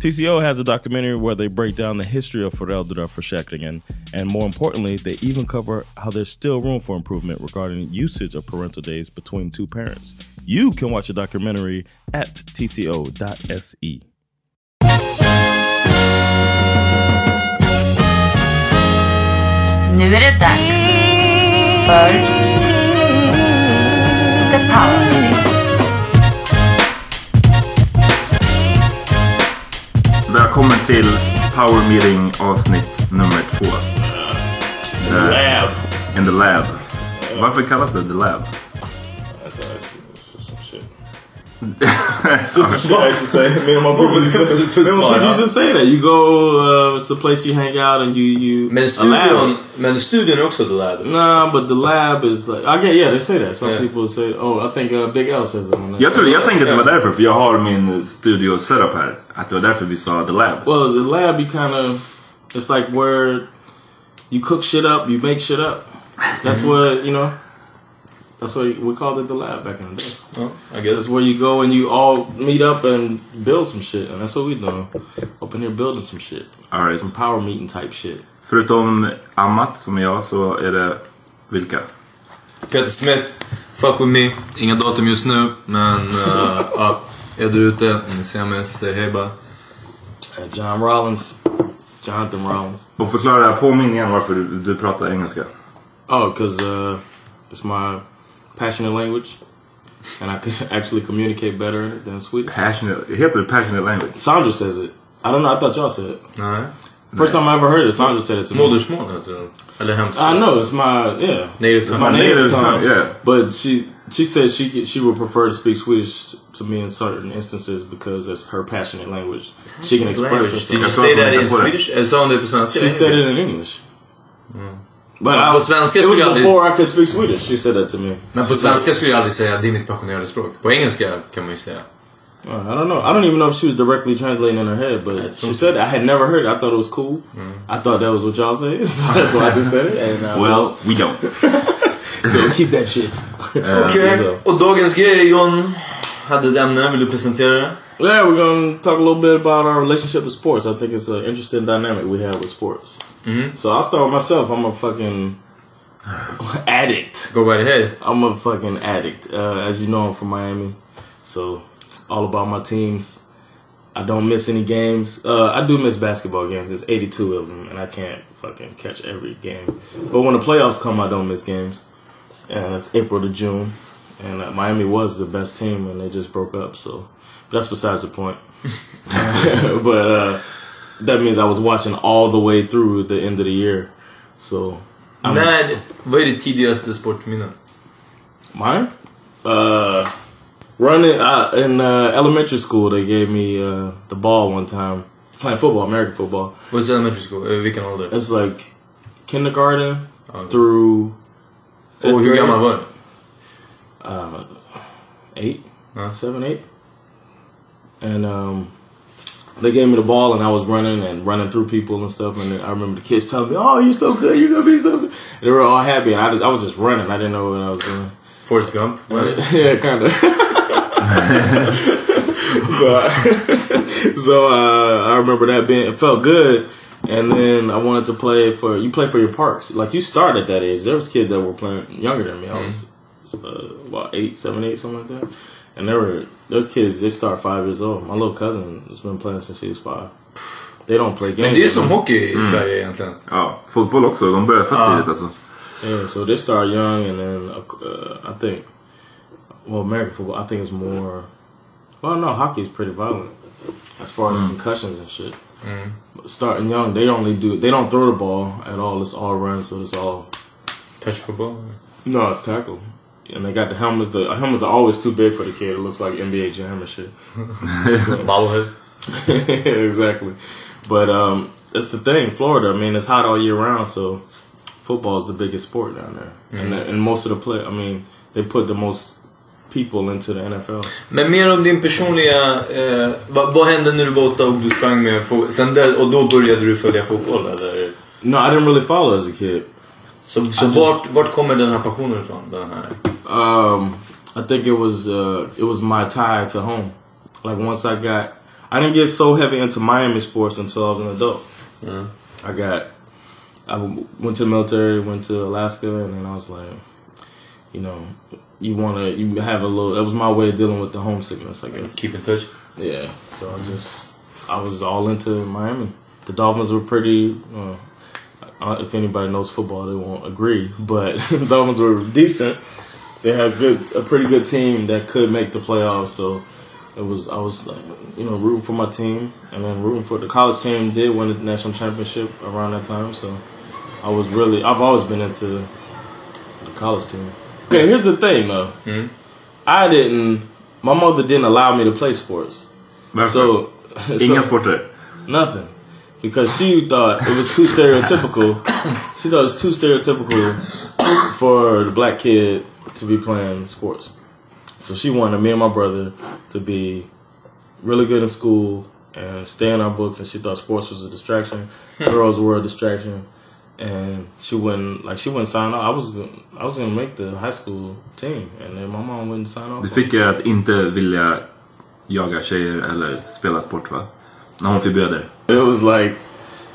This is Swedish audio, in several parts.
TCO has a documentary where they break down the history of föräldraförsäkringen and more importantly, they even cover how there's still room for improvement regarding usage of parental days between two parents. You can watch the documentary at tco.se. Nu är det dags för The Power Meeting. Välkommen till Power Meeting avsnitt nummer två. The lab. In the lab. Varför kallas det The Lab? Just some shit I used to say. Me and my brother used to, me and my used to say that. You go, uh, it's the place you hang out and you... you Men a studion, lab. men studion är också the lab. Nah, but the lab is like... I get, yeah, they say that. Some Yeah. people say... Oh, I think uh, Big L says it. when they- Jag, trodde, jag tänkte att det var därför, för jag har min studio setup här. Att det var därför vi sa The Lab. Well, the lab, you kind of... It's like where you cook shit up, you make shit up. That's what, you know... That's what we called it the lab back in the day. Ja, I guess. It's where you go and you all meet up and build some shit. And that's what we doing. Up in here building some shit. All right. Some power meeting type shit. Förutom Amat som är jag så är det vilka? Peter Smith, fuck with me. Inga datum just nu, men uh, ja, är du ute, om ni ser mig, säg hej bara. Uh, John Rollins. Jonathan Rollins. Och förklara, påminn igen varför du, du pratar engelska. Oh, because uh, it's my passionate language. And I can actually communicate better in it than Swedish. Passionate, heter det passionate language? Sandra says it. I don't know, I thought y'all said it. Nej. First time I ever heard it, Sandra said it to me. Modersmål heter det. Eller hemspråk. I know it's my yeah Native it's tongue. my My native native tongue. tongue, yeah. But she she said she she would prefer to speak Swedish to me in certain instances because it's her passionate language. She can express Did herself. you say that in. Swedish? Eller sa hon det på svenska? She said it in English. Mm. But På svenska skulle jag aldrig- before I could speak Swedish. She said that to me. Men på svenska skulle jag aldrig säga det är mitt passionerade språk. På engelska kan man ju säga. Uh, I don't know. I don't even know if she was directly translating in her head, but she said I had never heard it. I thought it was cool. I thought that was what y'all say, so that's why I just said it. And uh, Well, we don't. so keep that shit. Okej, So- och dagens grej John hade ett ämne, vill du presentera det? Yeah, we're gonna talk a little bit about our relationship with sports. I think it's an interesting dynamic we have with sports. So I'll start with myself. I'm a fucking addict. Go right ahead. I'm a fucking addict. Uh, as you know, I'm from Miami, so it's all about my teams. I don't miss any games. Uh, I do miss basketball games. There's 82 of them, and I can't fucking catch every game. But when the playoffs come, I don't miss games. And it's April to June, and uh, Miami was the best team, and they just broke up. So that's besides the point. but uh, that means I was watching all the way through the end of the year. So I'm- När, vad är ditt tidigaste sportminne? Mine? Uh, running uh, in uh, elementary school, they gave me uh, the ball one time playing football, American football. What's elementary school? Eh, Vilken ålder? It's like kindergarten Okay. through fifth Och hur grade. gammal var du? Uh, eight, Huh? seven, eight, and um, they gave me the ball, and I was running and running through people and stuff. And I remember the kids telling me, "Oh, you're so good! You're gonna be so good." They were all happy, and I, just, I was just running. I didn't know what I was doing. Forrest Gump? yeah, kind of. so, I, so uh, I remember that being it felt good, and then I wanted to play for you play for your parks. Like you start at that age. There was kids that were playing younger than me. I was uh, about eight, seven, eight, something like that. And there were those kids. They start five years old. My little cousin has been playing since he was five. They don't play games. Men det är som anymore. hockey i mm. Sverige egentligen. Ja, fotboll också. De börjar för tidigt alltså. Yeah, so they start young, and then uh, I think, well, American football, I think it's more. Well, no, hockey is pretty violent as far as mm. concussions and shit. Mm. But starting young, they only do they don't throw the ball at all. It's all run, so it's all Touch football? no, it's tackle. And they got the helmets. The helmets are always too big for the kid. It looks like NBA Jam and shit. Bobblehead? exactly. But um, it's the thing, Florida. I mean, it's hot all year round, so football is the biggest sport down there, and the, and most of the play. I mean, they put the most people into the NFL. Men mer om din personliga... Eh, vad, vad hände när du var åtta och du sprang med Sen där, Och då började du följa fotboll eller? No, I didn't really follow as a kid. Så, så just- vart, vart kommer den här passionen ifrån? Den här? Um, I think it was uh, it was my tie to home. Like once I got, I didn't get so heavy into Miami sports until I was an adult. I got, I went to the military, went to Alaska, and then I was like, you know, you want to, you have a little. That was my way of dealing with the homesickness, I guess. Keep in touch? Yeah. So I just, I was all into Miami. The Dolphins were pretty. Uh, uh, if anybody knows football, they won't agree, but the Dolphins were decent. They had good, a pretty good team that could make the playoffs. So it was, I was like, you know, rooting for my team, and then rooting for the college team. Did win the national championship around that time, so I was really, I've always been into the college team. Okay, here's the thing though. Hmm? I didn't. My mother didn't allow me to play sports. Varför? So, so sporter. nothing, because she thought it was too stereotypical. she thought it was too stereotypical for the black kid to be playing sports. So she wanted me and my brother to be really good in school and stay in our books. And she thought sports was a distraction, girls were a distraction, and she wouldn't like she wouldn't sign up. I was I was gonna make the high school team, and then my mom wouldn't sign up. Det on fick er att inte vilja jaga tjejer eller spela sport va? När hon förbjöd er. It was like,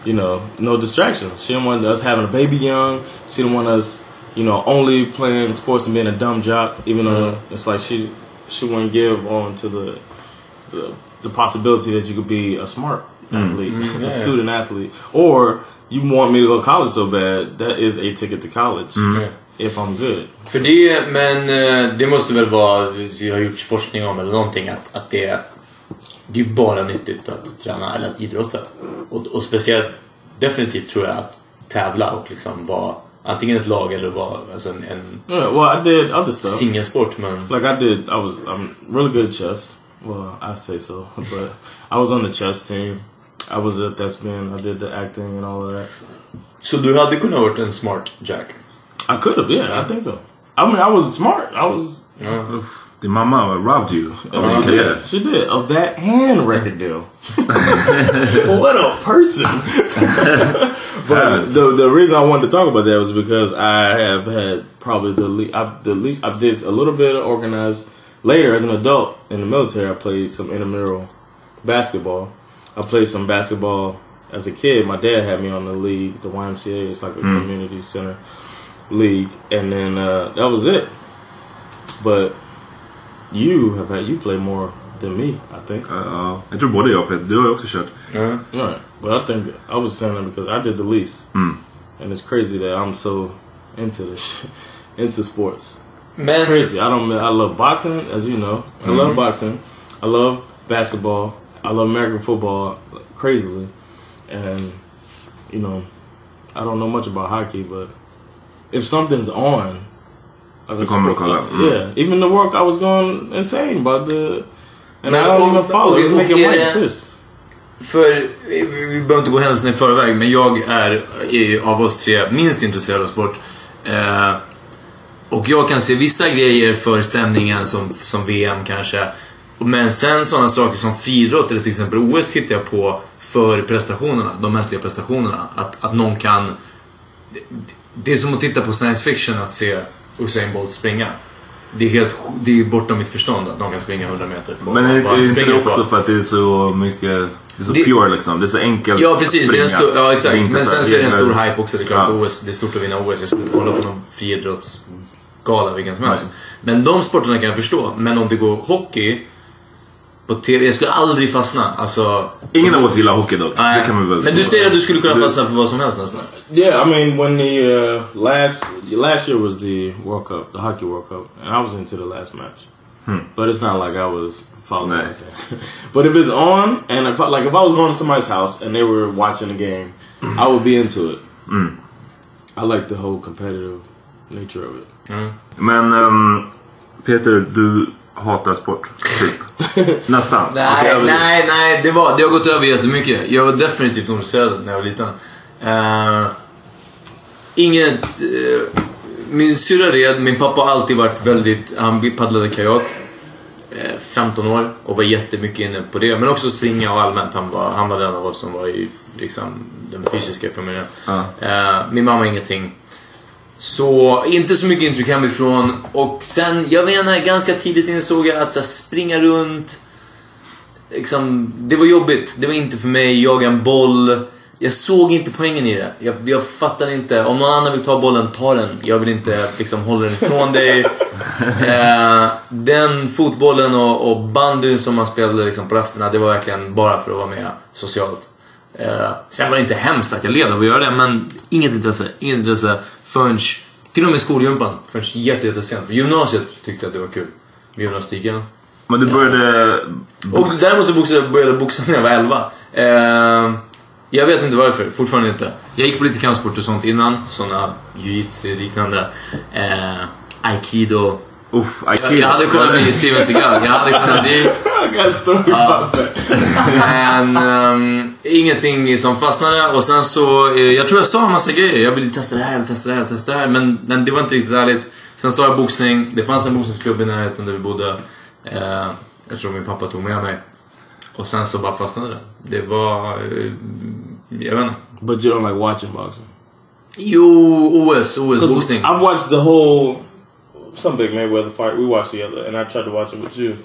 you know, no distraction. She didn't want us having a baby young. She didn't want us, you know, only playing sports and being a dumb jock. Even though it's like she she wouldn't give on to the the, the possibility that you could be a smart athlete, a student athlete, or you want me to go to college so bad. That is a ticket to college if I'm good. För det, men eh, det måste väl vara, det har gjorts forskning om eller någonting, att, att det, det är bara nyttigt att träna eller att idrotta. Och, och speciellt, definitivt tror jag att tävla och liksom vara antingen ett lag eller vara alltså en, en Yeah, well, I did other stuff. singelsport. Men Like I did, I was I'm really good at chess. Well, I say so, but I was on the chess team. I was at that spin. I did the acting and all of that. Så du hade kunnat varit en smart Jack? I could have, yeah, I think so. I mean, I was smart. I was. Din mamma robbed you. of she din karriär. did. She did of that and record deal. what a person! but the the reason I wanted to talk about that was because I have had probably the le- I, the least I did a little bit of organized. Later, as an adult in the military, I played some intramural basketball. I played some basketball as a kid. My dad had me on the league, the YMCA. It's like a community center league, and then uh, that was it. But you have had you play more than me, I think. Ja, jag tror både jag och Peter, du har ju också kört. Right. But I think I was saying that because I did the least, and it's crazy that I'm so into this, into sports. Man. Crazy. I don't. I love boxing, as you know. I love boxing. I love basketball. I love American football crazily, and you know, I don't know much about hockey, but if something's on, like a kommer du sport- kolla. Mm. yeah. Even the work, I was going insane about the, and I Men don't och- even follow. och- It's making är det- pissed. För, vi vi behöver inte gå händelserna i förväg, men jag är i- av oss tre minst intresserad av sport. Eh, och jag kan se vissa grejer för stämningen som, som VM kanske. Men sen sådana saker som friidrott eller till exempel OS tittar jag på för prestationerna, de mänskliga prestationerna. Att, att någon kan... Det, det är som att titta på science fiction att se Usain Bolt springa. Det är helt det är bortom mitt förstånd att någon kan springa 100 meter på Men är, är inte det springer på. också för att det är så mycket... Det är så Det- pure liksom. Det är så enkelt Ja att precis, det är en springa. stor, ja exakt. Men sen så är det en stor hype också. Det är klart Ja. OS, det är stort att vinna OS. Jag skulle kolla på någon friidrottsgala vilken som helst. Men de sporterna kan jag förstå. Men om det går hockey på TV, jag skulle aldrig fastna. Alltså, Ingen av oss gillar hockey dock. Det kan vi väl Men du säger att du skulle kunna fastna för vad som helst nästan. Yeah, I mean, when the uh, last last year was the World Cup, the hockey World Cup, and I was into the last match. But it's not like I was following like that. but if it's on, and if I, like if I was going to somebody's house and they were watching the game, I would be into it. I like the whole competitive nature of it. Men ehm, Peter, du hatar sport. Typ. Nästan. Nej, vill- nej, nej. Det, var, det har gått över jättemycket. Jag var definitivt intresserad när jag var liten. Uh, inget... eh, min syrra red, min pappa har alltid varit väldigt... Han paddlade kajak. eh, 15 år och var jättemycket inne på det. Men också springa och allmänt. Han var, han var den av oss som var i liksom, den fysiska familjen. Eh, min mamma ingenting. Så inte så mycket intryck hemifrån. Och sen, jag vet inte, ganska tidigt insåg jag att så här, springa runt. Liksom, det var jobbigt. Det var inte för mig. Jaga en boll. Jag såg inte poängen i det. Jag, jag fattade inte. Om någon annan vill ta bollen, ta den. Jag vill inte liksom hålla den ifrån dig. eh, den fotbollen och, och bandyn som man spelade liksom på rasterna, det var verkligen bara för att vara med socialt. Eh, sen var det inte hemskt att jag led av att göra det, men inget intresse. Inget intresse förrän, till och med skolgympan, förrän jätte, jättesent. Gymnasiet tyckte jag att det var kul. Gymnastiken. Men du började... Och däremot så började jag boxa när jag var 11. Eh, jag vet inte varför, fortfarande inte. Jag gick på lite kampsport och sånt innan. Såna jujitsu liknande. Eh, aikido. Uff, Jag, jag hade kunnat bli Steven Seagal. Jag hade kunnat bli... I got a story about that. Men ehm, ingenting som fastnade och sen så, eh, jag tror jag sa en massa grejer. Jag ville testa det här, testa det här, testa det här. Men, men det var inte riktigt ärligt. Sen sa jag boxning. Det fanns en boxningsklubb i närheten där vi bodde. Eh, jag tror min pappa tog med mig. Och sen så bara fastnade det. Det var, eh, jag vet inte. But you don't like watching boxing. Jo, OS, OS boxning. I've watched the whole some big Mayweather fight. We watched the other, and I tried to watch it with you.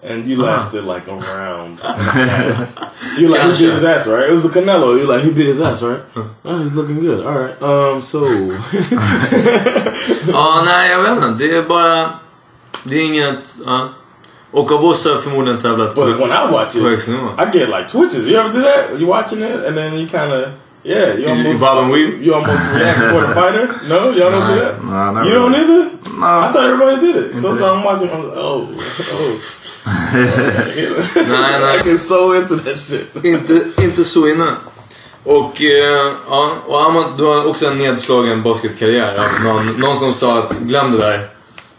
And you lasted like a round. you like he beat his ass, right? It was the Canelo. You like he beat his ass, right? Oh, he's looking good. All right. Um. So Ja, nej jag vet inte. Det är bara, det är inget, ja. Och av oss har förmodligen tävlat på, But when I watch it. I get like twitches. You ever do that? You watching it, and then you kind of yeah, you You- almost you bob and weave? You almost react before the fighter. No, y'all don't do that. Nah, you don't really. either. No. I thought everybody did it. Sometimes I'm watching. I'm like, oh, oh. Nej, nej. I get so into that shit. Inte, inte så inne. Och, eh, ja, och Ahmad, du har också en nedslagen basketkarriär. Någon, någon som sa att glöm det där.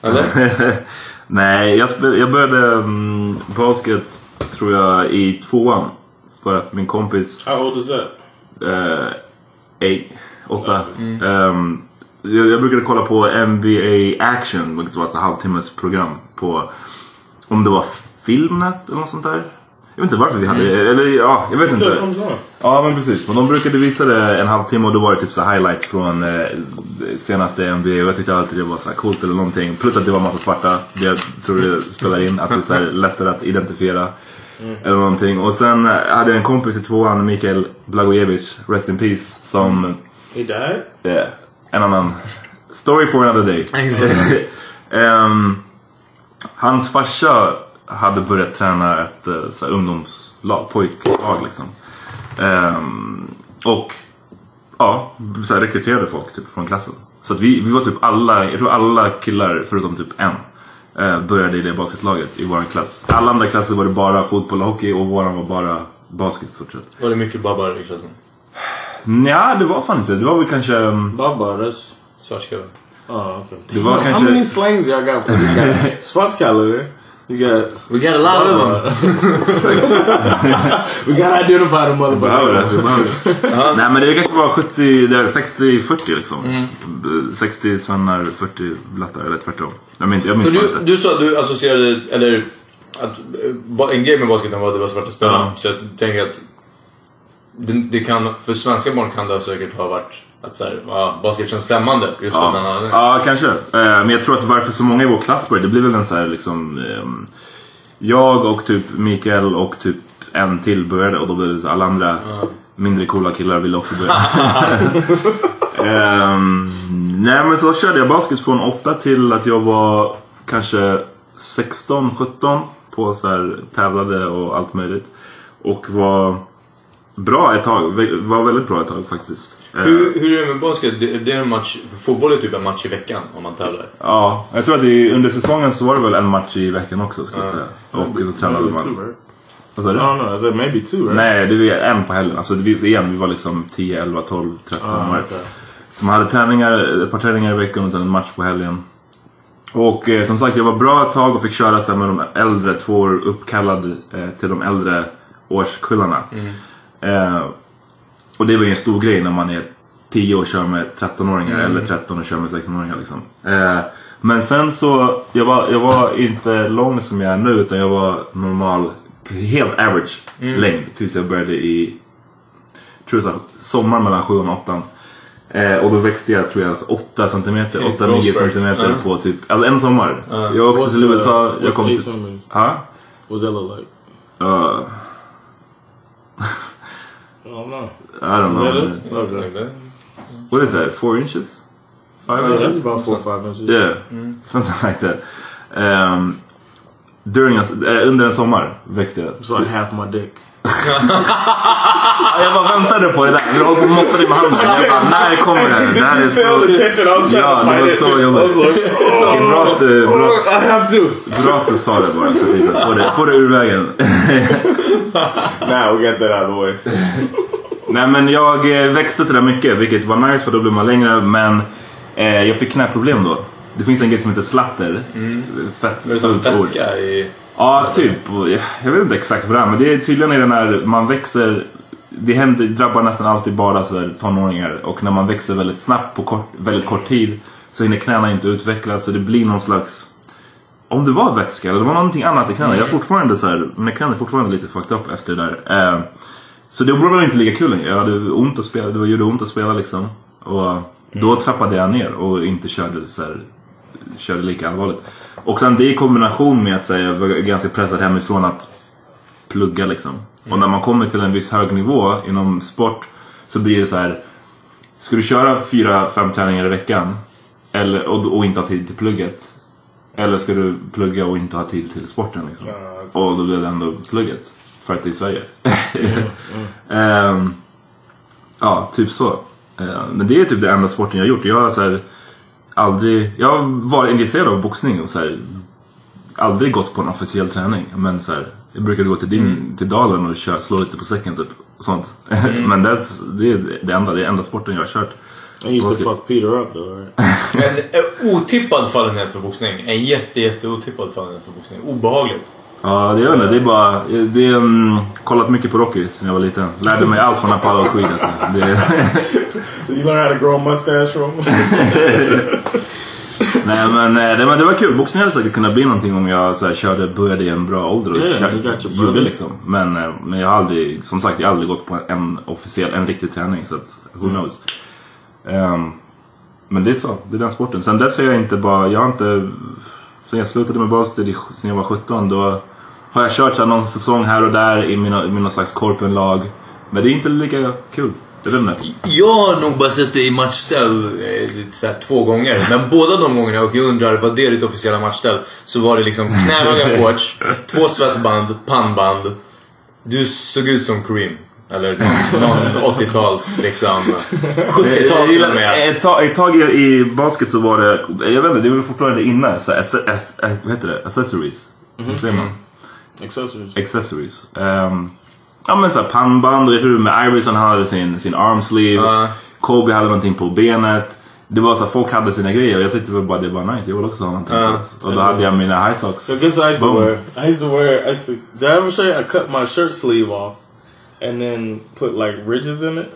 Eller? Nej, jag, jag började mm, basket tror jag i tvåan. för att min kompis How old is that? Eh, åtta. Ehm, jag, jag brukade kolla på NBA Action, vilket var ett halvtimmes program på om det var Filmnet eller något sånt där. Jag vet inte varför vi hade det. Eller ja, jag vet inte. Ja men precis. Men de brukade visa det en halvtimme och då var det typ så highlights från eh, senaste NBA och jag tyckte alltid det var så coolt eller någonting. Plus att det var massa svarta. Det jag tror det spelar in. Att det är så lättare att identifiera. Eller någonting. Och sen eh, hade jag en kompis i tvåan, Mikael Blagojevic, Rest in Peace, som He died? eh, en annan story for another day. Ehm, hans farsa hade börjat träna ett eh, så här, ungdomslag, pojklag liksom. Ehm, och ja, så här, rekryterade folk typ, från klassen. Så att vi, vi var typ alla, jag tror alla killar förutom typ en började i det basketlaget i vår klass. Alla andra klasser var det bara fotboll och hockey och våran var bara basket i stort sett. Var det mycket babbar i klassen? Nja, det var fan inte. Det var väl kanske... mm, that's... Svartskallar? Oh, okay. Det var How kanske... many slangs y'all got? You got got... We got a lot of them! We gotta identify the motherfuckers. Nej men det kanske var 70, det är 60-40 liksom. 60 svennar, 40 blattar eller tvärtom. Jag minns, jag minns Så du, inte. du sa du associerade, eller att eh, en grej med basketen var att det var svarta spelare. Ja. Så jag tänker att det, det kan, för svenska barn kan det säkert ha varit att så här, ja, basket känns främmande just av den Ja, anledningen. ja kanske. Eh, Men jag tror att varför så många i vår klass började, det blir väl en så här liksom... ehm, Jag och typ Mikael och typ en till började och då blev det så alla andra mindre coola killar ville också börja. Ehm, nej men så körde jag basket från 8 till att jag var kanske 16, 17 på så här tävlade och allt möjligt. Och var bra ett tag, var väldigt bra ett tag faktiskt. Eh, Hur, hur är det med basket? Det, det är en match, fotboll är typ en match i veckan om man tävlar. Ja, jag tror att det, under säsongen så var det väl en match i veckan också skulle jag säga. Och så tränade man. Vad sa du? I said maybe two, right? Nej, det var en på helgen. Alltså det var igen, vi var liksom 10, 11, 12, 13 Ah, år. okay. Så man hade träningar, ett par träningar i veckan och sen en match på helgen. Och eh, som sagt, jag var bra ett tag och fick köra så här, med de äldre, två år uppkallad eh, till de äldre årskullarna. Eh, och det var ju en stor grej när man är 10 och kör med 13-åringar eller 13 och kör med 16-åringar liksom. Eh, men sen så, jag var, jag var inte lång som jag är nu utan jag var normal, helt average längd tills jag började i tror jag, sommar mellan 7 och 8. Eh, och då växte jag tror jag 8 centimeter, 8-9 growth spurts. centimeter Ja. på typ, alltså en sommar. Jag åkte till uh, USA, jag kom till... Ja? What's that look like? Uh, don't know. I don't Is that know. it? Okay. What is that? Four inches? Five Yeah, inches? about four or five inches. Yeah, something like that. Um, during a, eh, under en sommar växte jag. It's like half my dick. Ja, jag bara väntade på det där. Jag på och måttade med handen. Jag bara, när kommer det? Det här är så... Ja, det var så jobbigt. Bra att du, bra, I have to. bra att du sa det bara. Så att få det, få det ur vägen. Nah, we got that out of the way. Nej men jag eh, växte sådär mycket vilket var nice för då blev man längre men eh, jag fick knäproblem då. Det finns en grej som heter slatter. Fett Det är som vätska i... Ja, typ. Jag vet inte exakt vad det är men det är tydligen är det när man växer det händer, drabbar nästan alltid bara så här, tonåringar och när man växer väldigt snabbt på kort, väldigt kort tid så hinner knäna inte utvecklas så det blir någon slags om det var vätska eller det var någonting annat i knäna. Jag är fortfarande så här, mina knän är fortfarande lite fucked up efter det där. Eh, så det var inte lika kul längre. Jag hade ont att spela, det gjorde ont att spela liksom. Och då trappade jag ner och inte körde så här, körde lika allvarligt. Och sen det i kombination med att här, jag var ganska pressad hemifrån att plugga liksom. Och när man kommer till en viss hög nivå inom sport så blir det så här. Ska du köra fyra, fem träningar i veckan eller, och, och inte ha tid till plugget? Eller ska du plugga och inte ha tid till sporten liksom? Och då blev det ändå plugget. För att det är Sverige. Ehm, ja, typ så. Ehm, men det är typ det enda sporten jag har gjort. Jag har så här, aldrig... Jag har varit intresserad av boxning och så här, aldrig gått på en officiell träning. Men så här, jag brukade gå till, din, till Dalen och köra, slå lite på säcken typ. och Sånt. men that's, det är det enda, det är enda sporten jag har kört. I used to fuck Peter up though, right? En otippad fallenhet för boxning. En jätte, jätte otippad fallenhet för boxning. Obehagligt. Ja, det är det. Det är bara... Det är um, kollat mycket på Rocky sen jag var liten. Lärde mig allt från Apollo Creed alltså. Det, you learn how to grow a mustache from nej men eh, det, men det var kul. Boxning hade säkert kunnat bli någonting om jag så här, körde, började i en bra ålder och Yeah, gjorde liksom. Men, eh, men jag har aldrig, som sagt, jag har aldrig gått på en officiell, en riktig träning. Så att, who Mm. knows. Ehm, men det är så, det är den sporten. Sen dess har jag inte bara, jag har inte... Sen jag slutade med basket sen jag var 17 då har jag kört så här, någon säsong här och där i mina, i någon slags korpenlag. Men det är inte lika kul. Jag vet inte. Jag har nog bara sett det i matchställ eh, två gånger. Men båda de gångerna, och jag undrar vad det är ditt officiella matchställ, så var det liksom knähöga shorts, två svettband, pannband. Du såg ut som Kareem. Eller någon, någon 80-tals liksom... 70-tal till och med. Ett tag, ett tag i, i basket så var det, jag vet inte, det var fortfarande inne. Så ass, ass, äh, vad heter det? Accessories. Vad säger man? Accessories. Accessories. Ehm, ja men såhär pannband och jag tror med Iverson han hade sin, sin arm sleeve. Ja. Kobe hade någonting på benet. Det var så folk hade sina grejer och jag tyckte väl bara det var nice. Jag ville också ha någonting Ja. sånt. Och då hade jag mina high socks. So guess I used to wear? I used to wear. I used to. Did I ever show you? I cut my shirt sleeve off, and then put like ridges in it,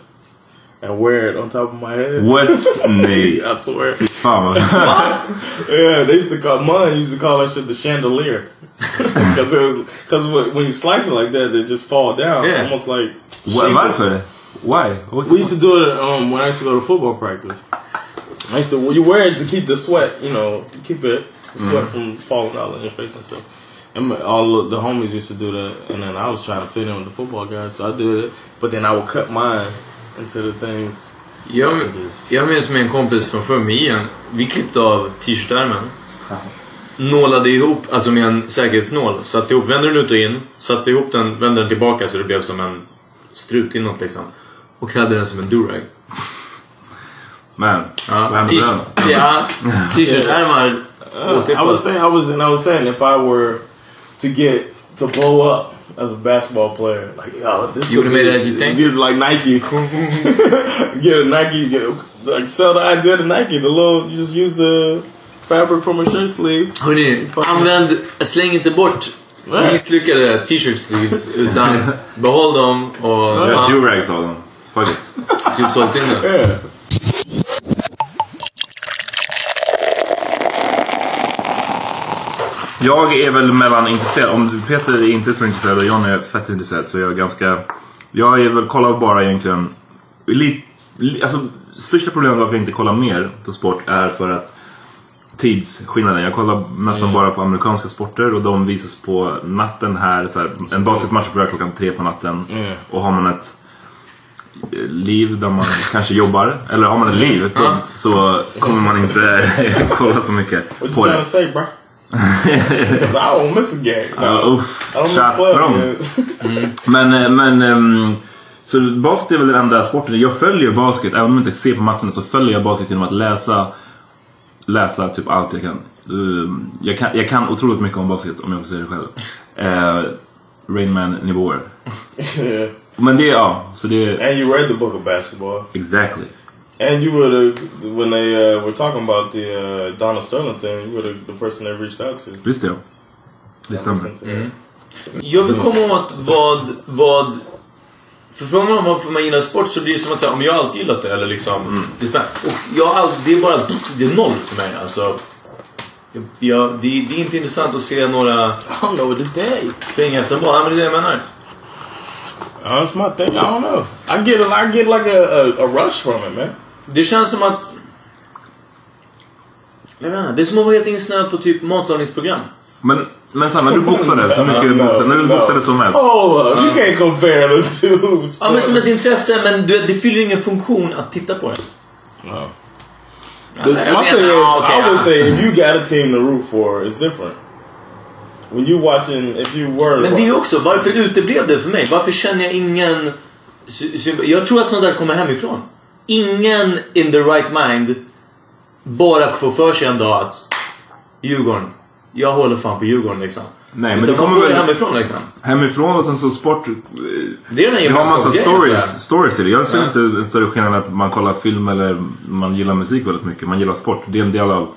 and wear it on top of my head. What? Nej. I swear. Vad... Yeah, they used to call mine. Used to call that shit the chandelier, because it was because when you slice it like that, they just fall down, Yeah. almost like. Wa- shingles. Varför? Why? What's We used to do it um, when I used to go to football practice. I used to. You wear it to keep the sweat, you know, keep it the sweat from falling out on your face and stuff. And my- all the homies used to do that, and then I was trying to fit in with the football guys, so I did it. But then I would cut mine into the things. Jag, jag minns med en kompis från Ian. Vi klippte av t-shirtärmen. Nålade ihop, alltså med en säkerhetsnål. Satte ihop, vände den ut och in. Satte ihop den, vände den tillbaka så det blev som en strut inåt liksom. Och hade den som en durag. Man, Ja, t-shirtärmar. I was saying, I was, and I was saying, if I were to get to blow up as a basketball player, like yo, this You would would've made be- it as you think? Get like Nike, get a Nike, get like sell the idea to Nike. The little, you just use the fabric from a shirt sleeve. Hörni, använd, släng inte bort Nej. misslyckade t-shirt sleeves. Utan behåll dem och... Ja, Durags av dem. Fuck it. typ sålt in den. Jag är väl mellan intresserad. Om Peter är inte så intresserad och John är fett intresserad så är jag ganska... Jag är väl, kollar bara egentligen... Li, li, alltså, största problemet varför jag inte kollar mer på sport är för att tidsskillnaden. Jag kollar nästan bara på amerikanska sporter och de visas på natten här. Så här en basketmatch börjar klockan tre på natten. Och har man ett eh, liv där man kanske jobbar, eller har man ett liv punkt, så kommer man inte kolla så mycket på det. I don't miss a game. Uff. Miss Shots club thrown. games. Men, eh, men ehm, så basket är väl den enda sporten. Jag följer basket, även om jag inte ser på matcherna så följer jag basket genom att läsa Läsa typ allt jag kan. Ehm, Jag kan, jag kan otroligt mycket om basket om jag får säga det själv. Uh, Rainman nivåer. yeah. Men det ja, så det And you read the book of basketball. exactly. And you were the, when they uh, were talking about the uh, Donna Sterling thing, you were the, the person they reached out to. Just det. Det stämmer. Jag vill komma åt vad, vad... För frågar man varför man gillar sport så blir det som att säga om jag alltid gillat det eller liksom... Det, är spännande. och jag har alltid, det är bara det är noll för mig alltså. Jag, jag, det, det är inte intressant att se några know what to day. springa efter boll. Ja, men det är det jag menar. Uh, that's my thing. I don't know. I get I get like a, a, a rush from it, man. Det känns som att... Jag vet inte, det är som att vara helt insnöad på typ matlagningsprogram. Men, men sen när du boxade, så mycket boxade, när du boxade som mest. Up, you can't compare the two. Ja, men som ett intresse, men du, det fyller ingen funktion att titta på det. No. Ja, The, jag my vet- thing is, okej, I would say if you got a team to root for, it's different. When you watching, if you were, Men det är också, varför uteblev det för mig? Varför känner jag ingen... Jag tror att sånt där kommer hemifrån. Ingen in the right mind bara får för sig en dag att Djurgården, jag håller fan på Djurgården liksom. Nej, men Utan det man kommer det väl- hemifrån liksom. Hemifrån och sen så sport... Det är den här Det har massa stories, stories till det. Jag ser Ja. inte en större skillnad att man kollar film eller man gillar musik väldigt mycket. Man gillar sport. Det är en del av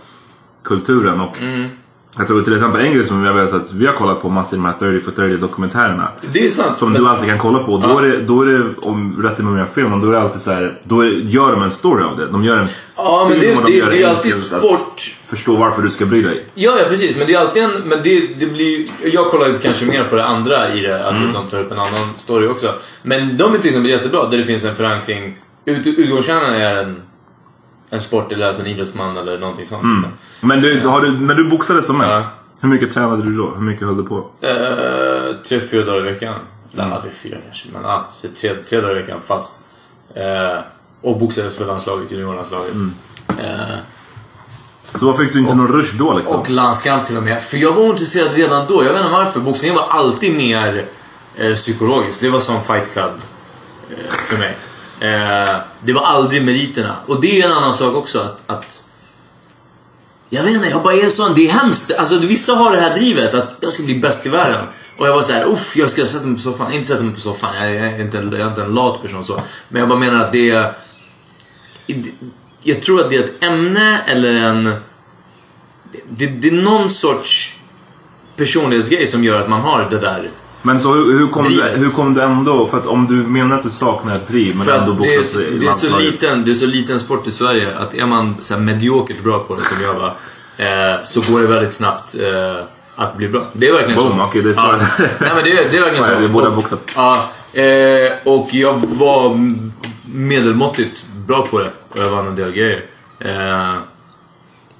kulturen. Och Mm. Jag tror till exempel en grej som jag vet att vi har kollat på massor här 30 for 30 dokumentärerna. Det är sant. Som men- du alltid kan kolla på. Då, Ja. är det, då är det, om rätt mig om jag har fel, men då är det alltid så här, Då är, gör de en story av det. De gör en Ja, men film det, det, gör det är alltid sport. Förstå varför du ska bry dig. Ja, ja precis. Men det är alltid en... Men det, det blir, jag kollar ju kanske mer på det andra i det. Alltså de tar upp en annan story också. Men de är till exempel jättebra där det finns en förankring. Ut, utgångskärnan är en, en sport eller alltså en idrottsman eller någonting sånt. Liksom. Men du, har du, när du boxade som mest, Ja. hur mycket tränade du då? Hur mycket höll du på? Eh, tre, fyra dagar i veckan. Eller aldrig fyra kanske, men ja, så tre, tre dagar i veckan fast. Eh, och boxades för landslaget, juniorlandslaget. Eh, Så vad fick du inte någon rush då liksom? och landskamp till och med. För jag var ointresserad redan då. Jag vet inte varför. Boxningen var alltid mer eh, psykologisk. Det var som fight club eh, för mig. Eh, det var aldrig meriterna. Och det är en annan sak också. Att, att jag vet inte, jag bara är sån. Det är hemskt. Alltså vissa har det här drivet att jag ska bli bäst i världen. Och jag var så här, uff, jag ska sätta mig på soffan. Inte sätta mig på soffan, jag är inte en, jag är inte en lat person så. Men jag bara menar att det är... Jag tror att det är ett ämne eller en... Det, det är någon sorts personlighetsgrej som gör att man har det där. Men så hur, hur, kom du, Drivet. hur kom du ändå, för att om du menar att du saknar ett driv men ändå att det är, boxas det, är så liten, det är så liten sport i Sverige att är man så här mediokert bra på det som jag var eh, så går det väldigt snabbt eh, att bli bra. Det är verkligen Boom, så. okej, det är ja. Nej men det, är- det är verkligen så. vi båda boxat. Ja, eh, och jag var medelmåttigt bra på det och jag vann en del grejer. Eh,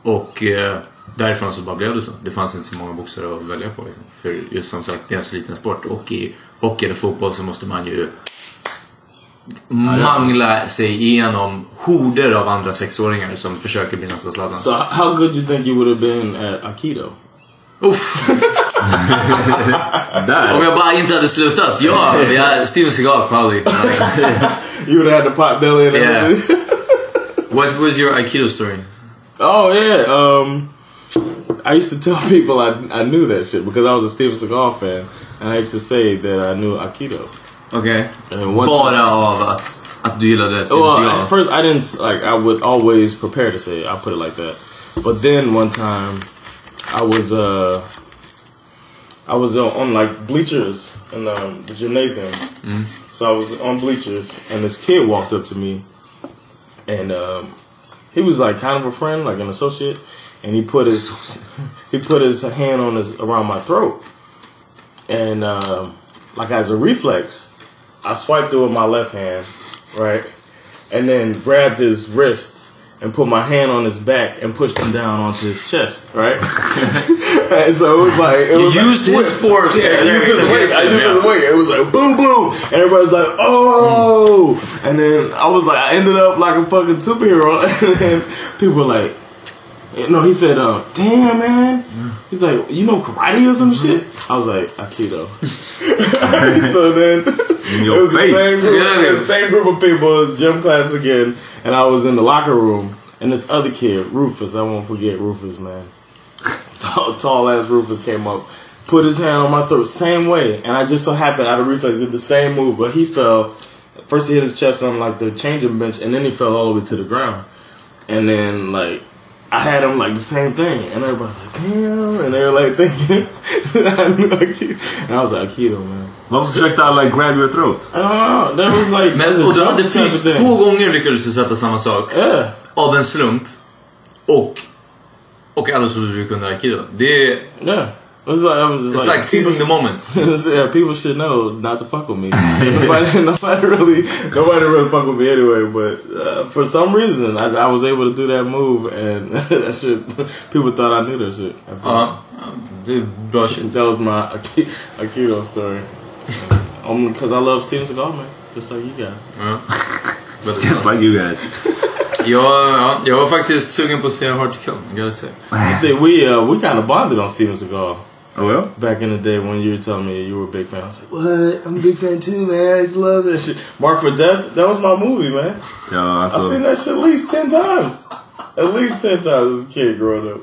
och eh, därifrån så bara blev det så. Det fanns inte så många boxare att välja på. Liksom. För just som sagt, det är en så liten sport. Och i hockey eller fotboll så måste man ju mangla sig igenom horder av andra sexåringar som försöker bli nästa Zlatan. So how good you think you would have been at Aikido? Uff! Om jag bara inte hade slutat, ja! Jag, Steven Seagal probably. You would have had the pot belly and Yeah. everything. What was your Aikido story? Oh yeah. Um, I used to tell people I I knew that shit because I was a Steven Seagal fan, and I used to say that I knew Aikido. Okay. And one Bara av att, att du gillade Steven Well, Seagal? at first I didn't like. I would always prepare to say it. I put it like that. But then one time, I was uh, I was uh, on like bleachers in um, the gymnasium. So I was on bleachers, and this kid walked up to me, and um, he was like kind of a friend, like an associate, and he put his he put his hand on his around my throat, and um, like as a reflex, I swiped it with my left hand, right, and then grabbed his wrist and put my hand on his back and pushed him down onto his chest, right. and so it was like it You was like used his force Yeah, there used his weight. I used his weight. It was like boom, boom, and everybody's like, oh, and then I was like, I ended up like a fucking superhero, and then people were like. No, he said, uh, "Damn, man." He's like, "You know karate or some shit?" I was like, "Aikido." so then In it your was the same group, Yeah. it was the same group of people. It was gym class again, and I was in the locker room, and this other kid, Rufus, I won't forget Rufus, man. Tall, tall ass Rufus came up, put his hand on my throat, same way, and I just so happened out of reflex did the same move, but he fell. First he hit his chest on like the changing bench, and then he fell all the way to the ground, and then like. I had him like the same thing, and everybody's like, "Damn!" And they were like thinking I knew Aikido, and I was like, "Aikido, man." Varför försökte alla grab your throat? Know. That was like Men, och du hade flytt två gånger lyckades du sätta samma sak. Yeah. Av en slump. Och... Och alla trodde du kunde aikido. Det. Yeah. It was like I was just It's like seizing the moment. yeah, people should know not to fuck with me. nobody, nobody really, nobody really fuck with me anyway. But uh, for some reason, I, I was able to do that move, and that shit. People thought I knew that shit. Ja, det är bra shit. That was my Aki- Aikido story. Only because I love Steven Seagal, man, just like you guys. Ja. Väldigt Just like you guys. Jag, ja, jag var faktiskt sugen på att se Hard to Kill, I gotta say. I think we uh, we kind of bonded on Steven Seagal. Oh well? Back in the day when you were telling me you were a big fan, I was like, "What? I'm a big fan too, man. I just love that shit." Mark for Death, that was my movie, man. Ja, I seen that shit at least ten times, at least ten times as a kid growing up.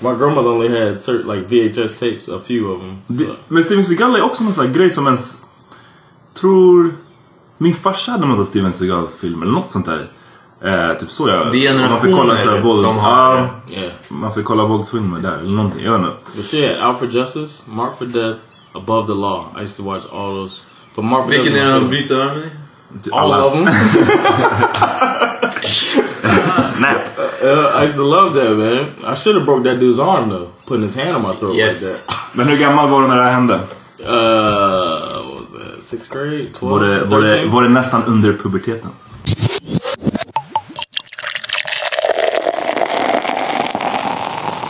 My grandmother only had certain like VHS tapes, a few of them. Men Steven Seagal är också någon sån här grej som ens... Tror... Min farsa hade sån här Steven Seagal-film eller något sånt där. Eh, typ så jag... Det är man fick kolla så här våld. som har- Ja, Yeah. man fick kolla våldsfilmer där eller någonting. Jag vet inte. But shit, Out for Justice, Mark for Death, Above the Law. I used to watch all those. But Mark for Vilken Death är den bryter armen i? All of them. Snap! Uh, I used to love that man. I should have broke that dude's arm though, putting his hand on my throat Yes. like that. Men hur gammal var du när det här hände? Uh, what was that? Sixth grade, twelve, Var det, var det, 13? var det nästan under puberteten?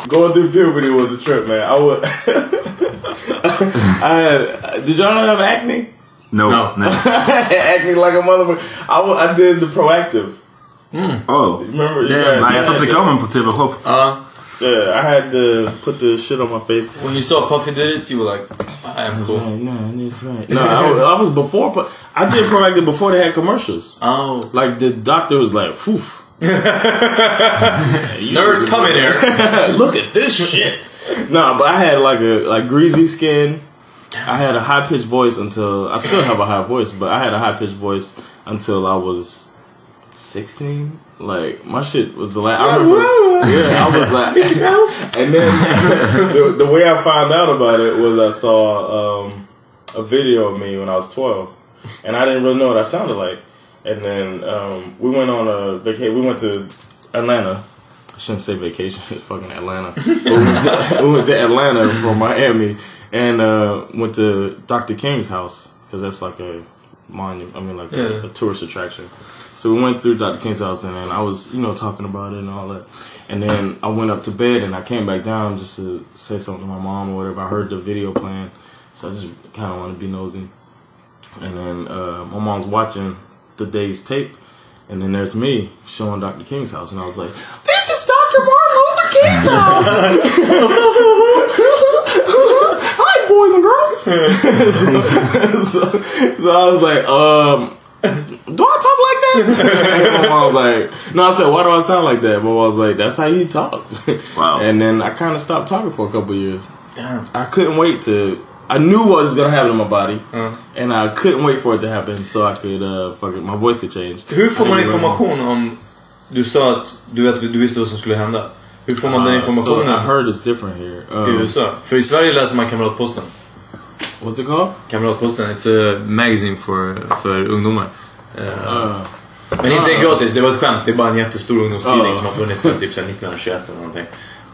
Going through puberty was a trip, man. I would. I. Did y'all have acne? No. No. Nej. acne like a motherfucker. I, I did the proactive. Hmm. Oh. Remember? you Damn, had- Nej, jag you såg had reklamen på TV-shop. Yeah, I had to put the shit on my face. When you saw Puffy did it, you were like, I am cool. Right, no, that's right. No, I, was- I was before. pro- I did proactive before they had commercials. Oh. Like the doctor was like, "Phew." Nurse, come in here. Look at this shit. no, but I had like a like greasy skin. I had a high pitched voice until I still have a high voice, but I had a high pitched voice until I was sixteen. Like my shit was the last. I remember. Yeah, I was like, and then the, the way I found out about it was I saw um, a video of me when I was twelve, and I didn't really know what I sounded like. And then um, we went on a vacation. We went to Atlanta. I shouldn't say vacation. It's fucking Atlanta. We, went to, we went to Atlanta from Miami and uh, went to Dr. King's house because that's like a monument. I mean, like a, a tourist attraction. So we went through Dr. King's house and then I was, you know, talking about it and all that. And then I went up to bed and I came back down just to say something to my mom or whatever. I heard the video playing, so I just kind of want to be nosy. And then uh, my mom's watching the day's tape, and then there's me showing Dr. King's house, and I was like, "This is Dr. Martin Luther King's house." Hi, boys and girls. so, so, so I was like, um. Do I talk like that? and my mom was like, no, I said, why do I sound like that? My mom was like, that's how you talk. Wow. And then I kind of stopped talking for a couple of years. Damn. I couldn't wait to. I knew what was gonna happen in my body, and I couldn't wait for it to happen so I could uh, fucking my voice could change. Hur får I man information om... Du sa att du, vet, du visste vad som skulle hända. Hur får man den Uh, so informationen I heard it's different here. i Um, USA? För i Sverige läser man Kamratposten. what's it called? Kamratposten, it's a magazine för, för ungdomar. Eh, Uh, men inte ah. gratis, det var ett skämt. Det är bara en jättestor ungdomstidning Ah. som har funnits sedan typ sedan 1921 eller någonting.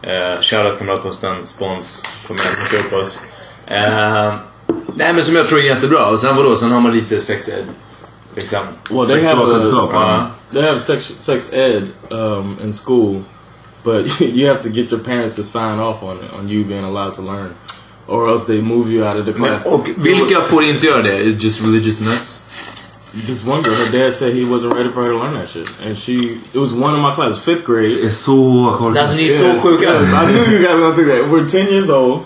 Uh, Shoutout Kamratposten, spons, kom igen, hooka upp oss. Eh, nej men som jag tror är jättebra. Och sen vadå, sen har man lite sex ed. Liksom. well, they have a. Ja. they have sex sex ed um, in school, but you have to get your parents to sign off on it on you being allowed to learn, or else they move you out of the Men, class. och vilka får inte göra det? It's just religious nuts. This one girl, her dad said he wasn't ready for her to learn that shit, and she it was one of my classes, fifth grade. Så korkat. Alltså ni är Yes, så sjuka. yes, I knew you guys were gonna think that. We're ten years old,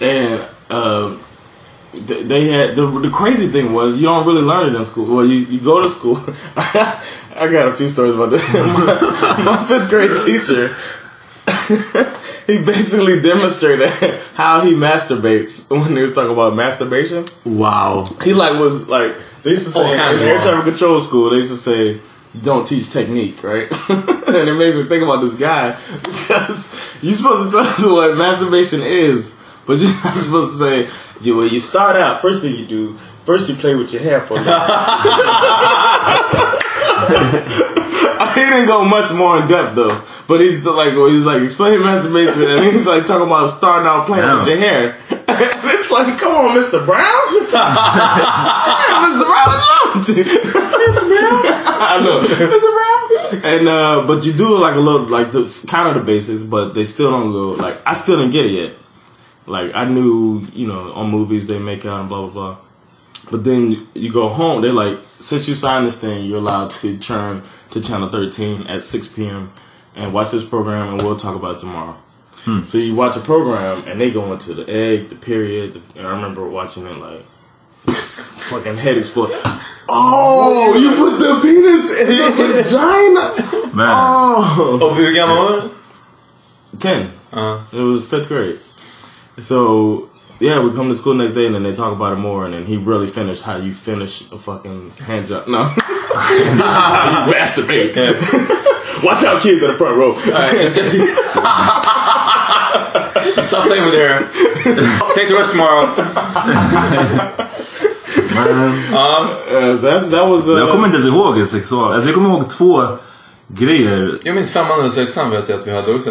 and um, they had the the crazy thing was you don't really learn it in school. Well, you, you go to school. I got a few stories about this. my, my fifth grade teacher. he basically demonstrated how he masturbates when he was talking about masturbation. Wow. He like was like they used to All say kinds in air traffic control school. They used to say don't teach technique, right? and it makes me think about this guy because you're supposed to tell us what masturbation is, but you're not supposed to say you. Well, you start out first thing you do. First, you play with your hair for a little. he didn't go much more in depth though, but he's still like, well, he's like explaining masturbation, and he's like talking about starting out playing with your hair. and it's like, come on, Mr. Brown, yeah, Mr. Brown, what's wrong with you? Mr. Brown, I know, Mr. Brown. And uh, but you do like a little like the kind of the basics, but they still don't go like I still didn't get it yet. Like I knew, you know, on movies they make out and blah blah blah. But then you go home, they're like, since you signed this thing, you're allowed to turn to channel 13 at 6 p.m. and watch this program, and we'll talk about it tomorrow. Hmm. So you watch a program, and they go into the egg, the period. The, and I remember watching it like, fucking head explode. Oh, you put the penis in the vagina. Men, Oh, Och hur gammal var du? 10. It was fifth grade. So yeah, we come to school next day and then they talk about it more and then he really finished how you finish a fucking hand job. No. This is how you masturbate. Watch out kids in the front row. Alright, just Stop playing with her. Take the rest tomorrow. Uh, so that's, that was uh, Jag kommer inte ens ihåg en sexual... Alltså jag kommer ihåg två grejer. Jag minns femman och sexan vet jag att vi hade också.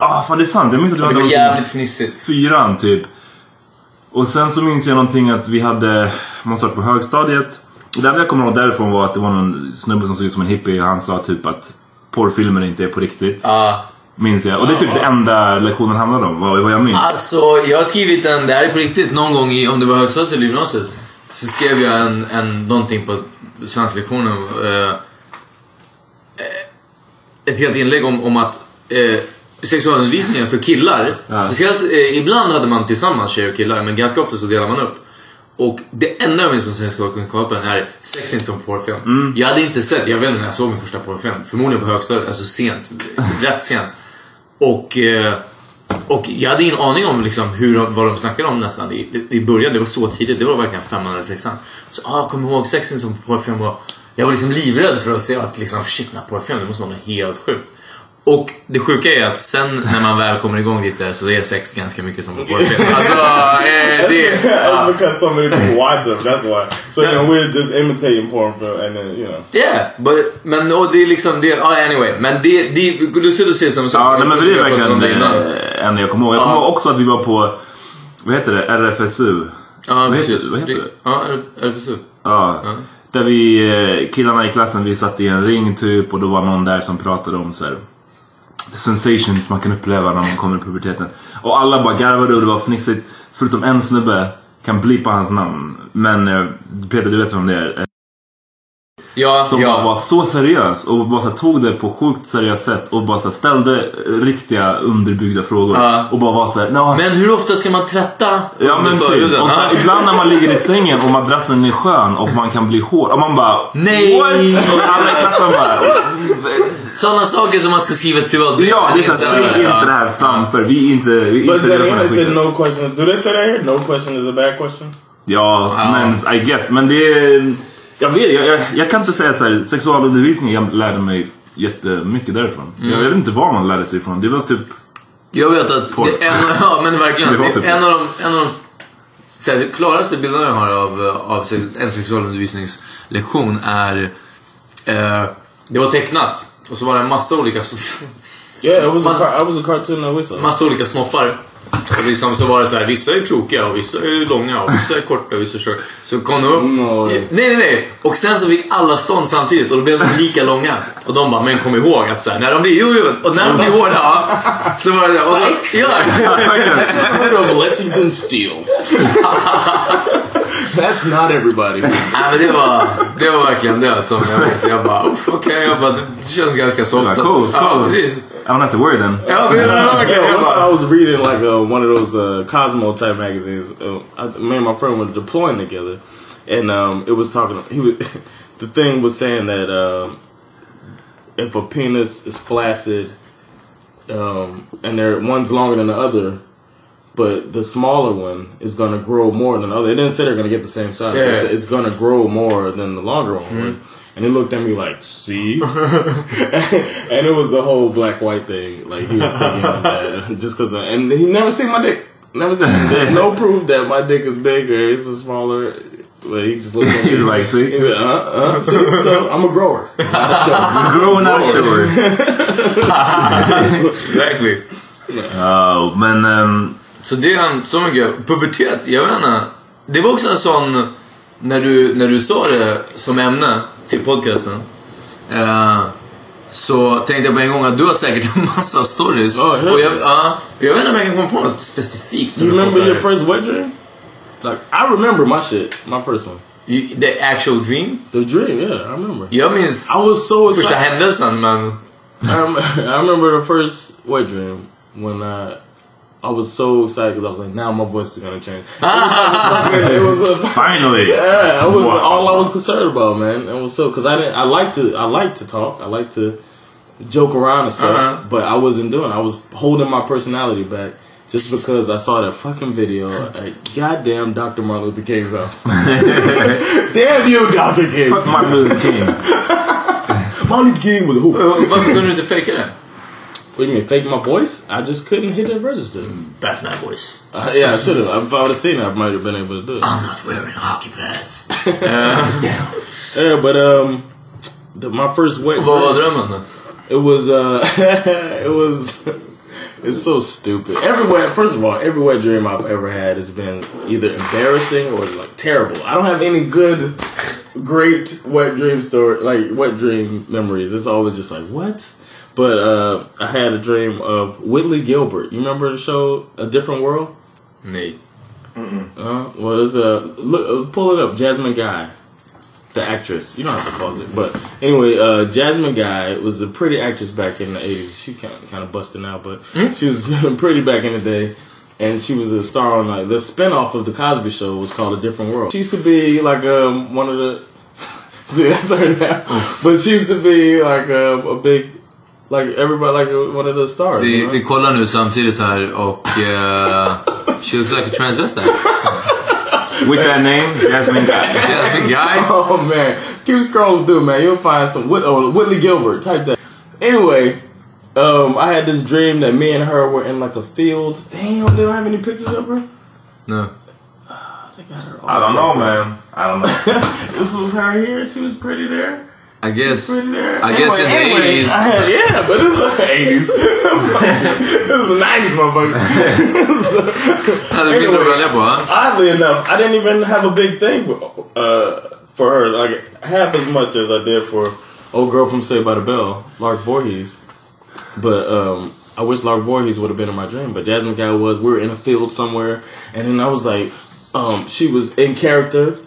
Ah, fan det är sant. Jag minns att vi Det hade var någonting- jävligt fnissigt. fyran typ. Och sen så minns jag någonting att vi hade, man satt på högstadiet. Och det enda jag kommer ihåg därifrån var att det var någon snubbe som såg ut som en hippie och han sa typ att porrfilmer inte är på riktigt. Ja. Minns jag. Och det är typ det enda lektionen handlade om, vad, vad jag minns. Alltså, jag har skrivit en, det här är på riktigt, någon gång i, om det var högstadiet eller gymnasiet. Så skrev jag en, en, någonting på svensklektionen. Eh, ett helt inlägg om, om att eh, sexualundervisningen för killar, Ja. speciellt eh, ibland hade man tillsammans tjejer och killar, men ganska ofta så delar man upp. Och det enda jag minns från sexualkunskapen är sex är inte som porrfilm. Jag hade inte sett, jag vet inte när jag såg min första porrfilm, förmodligen på högstadiet, alltså sent, rätt sent. Och, eh, och jag hade ingen aning om liksom hur, vad de snackade om nästan i, i början. Det var så tidigt, det var verkligen femman eller sexan. Så ah, kom ihåg sex inte som porrfilm och jag var liksom livrädd för att se att liksom shit, den här porrfilmen det måste vara något helt sjukt. Och det sjuka är att sen när man väl kommer igång lite så är sex ganska mycket som på porrfilm. Alltså, eh, det... It's because so many people watch them. That's why. So you know we're just imitating porn film, and then you know. Yeah, but, men och det är liksom det, ah, anyway. Men det, det du skulle säga samma sak. Ja, nej, men det är verkligen det eh, en jag kommer ihåg. Jag kommer ihåg också att vi var på, vad heter det, RFSU? Ja, vad heter, precis. vad heter det? Ja, RFSU. Ja. Där vi, eh, killarna i klassen, vi satt i en ring typ och då var någon där som pratade om så här, the sensations man kan uppleva när man kommer i puberteten. Och alla bara garvade och det var fnissigt. Förutom en snubbe, kan blipa hans namn. Men eh, Peter, du vet vem det är. Eh, Ja, Som ja. bara var så seriös och bara så här, tog det på sjukt seriöst sätt och bara så här, ställde riktiga underbyggda frågor. Ja. Och bara var så här, "Nå, Men hur ofta ska man tvätta Ja men förhuden? typ. Och så ibland när man ligger i sängen och madrassen är skön och man kan bli hård. Och man bara Nej! What? Och alla i klassen bara Sådana saker som man ska skriva ett privatbrev. Ja, det är såhär, säg inte det här framför. Vi är inte, vi är But inte här said skiten. no question. Do they say that here? No question is a bad question. Ja, men I guess. Men det är... Jag vet, jag, jag, jag kan inte säga att så här, sexualundervisning, jag lärde mig jättemycket därifrån. Mm. Jag vet inte var man lärde sig ifrån. Det var typ... Jag vet att det, en, ja, men verkligen. Typ en, av de, en av de så här, klaraste bilderna jag har av, av sex, en sexualundervisningslektion är... Eh, det var tecknat. Och så var det en massa olika... Yeah, it was. A I was a cartoon that we saw. massa olika snoppar. Och liksom så var det så här, vissa är krokiga och vissa är långa och vissa är korta och vissa är tjocka. Så kom de upp. No. Nej, nej, nej. Och sen så fick alla stånd samtidigt och då blev de lika långa. Och de bara, men kom ihåg att så här, när de blir, jo, jo, och när de blir hårda, ja, så var det, och då, ja. Heard of Lexington Steel. That's not everybody. Nej, men det var, det var verkligen det som jag minns. Jag bara, "Uff, okej, jag bara, det känns ganska soft. Ja, cool, Ja, cool. precis. I don't have to worry then. Ja, men det var verkligen, jag One time I was reading like uh, one of those uh, Cosmo type magazines. Uh, I, me and my friend were deploying together, and um, it was talking. He was the thing was saying that um, if a penis is flaccid, um, and there one's longer than the other, but the smaller one is going to grow more than the other. It didn't say they're going to get the same size. Yeah. It It's going to grow more than the longer one would. And he looked at me like, "See," and it was the whole black white thing. Like he was thinking that just because, and he never seen my dick. Never seen. No proof that my dick is bigger, or it's smaller. But he just looked at me. He's like, see? He's like, uh, uh. So, so I'm a grower. Not a show. Growing up sure. exactly. Ja, men... ehm, Så det är så mycket, pubertet, jag vet inte. Det var också en sån, när du, när du sa det som ämne till podcasten. Eh, så tänkte jag på en gång att du har säkert en massa stories. Ja, jag- och jag, ja, jag vet inte om jag kan komma på något specifikt som You remember your first wet dream? Like I remember my shit, my first one. You- The actual dream? The dream, yeah, I remember. Jag minns I was so första excited. händelsen men... I, rem- I remember the first wet dream when I I was so excited because I was like, now my voice is gonna change. it was a Finally! yeah. It was Wow. all I was concerned about, man. It was so because I didn't. I like to. I like to talk. I like to joke around and stuff. Uh-huh. But I wasn't doing. I was holding my personality back. Just because I saw that fucking video at goddamn Dr. Martin Luther King's house. Damn you, Dr. King. Fuck Martin Luther King. Martin Luther King was a who? Varför kunde du inte fejka det? What do you mean, fake my voice? I just couldn't hit that register. Batman voice. Uh, yeah, I should have. If I would have seen it, I might have been able to do it. I'm not wearing hockey pads. Yeah, yeah, but um, the, my first wet. Vad var dream, drömmen då? It was uh, it was. It's so stupid. Every wet, first of all, every wet dream I've ever had has been either embarrassing or like terrible. I don't have any good, great wet dream story, like wet dream memories. It's always just like what. But uh, I had a dream of Whitley Gilbert. You remember the show A Different World? Nej. Uh, well, it's a look. Uh, pull it up. Jasmine Guy, the actress. You don't have to pause it, but anyway, uh, Jasmine Guy was a pretty actress back in the eighties. She kind of, kind of busted out, but she was pretty back in the day. And she was a star on like the spinoff of the Cosby Show was called A Different World. She used to be like um, one of the. See, that's her now. But she used to be like um, a big, like everybody, like one of the stars. Vi, you know? vi kollar nu samtidigt här och... Uh, she looks like a transvestite. With that name, Jasmine Guy. Jasmine Guy. Oh man, keep scrolling through, man. You'll find some Whit- oh, Whitley Gilbert. Type that. Anyway, um, I had this dream that me and her were in like a field. Damn, they don't have any pictures of her. No. They got her. I don't know man. I don't know. This was her here. She was pretty there. I guess... I guess in the 80s... Yeah, but it's the eighties. it was the nineties, motherfucker. Hade du mindre att välja på, va? Oddly enough, I didn't even have a big thing uh, for her, like half as much as I did for old girl from Saved by the Bell, Lark Voorhees. But um, I wish Lark Voorhees would have been in my dream. But Jasmine Guy was. We were in a field somewhere, and then I was like, um, she was in character,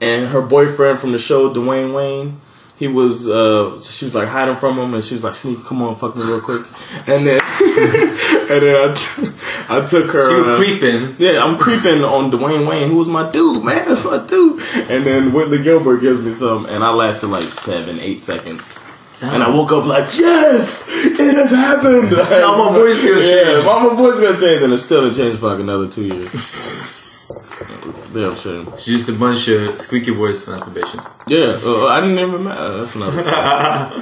and her boyfriend from the show, Dwayne Wayne. He was, uh, she was like hiding from him, and she was like, "Sneak, come on, fuck me real quick." And then, and then I, t- I took her. So was uh, creeping. yeah, I'm creeping on Dwayne Wayne, who was my dude, man. That's my dude. And then Whitley Gilbert gives me some, and I lasted like seven, eight seconds. And I woke up like, yes, it has happened. Now my voice gonna yeah, change. My, my voice gonna change, and it still didn't change for like another two years. Damn shame. It's just a bunch of squeaky voice masturbation. Yeah, uh, I didn't even matter. That's another story.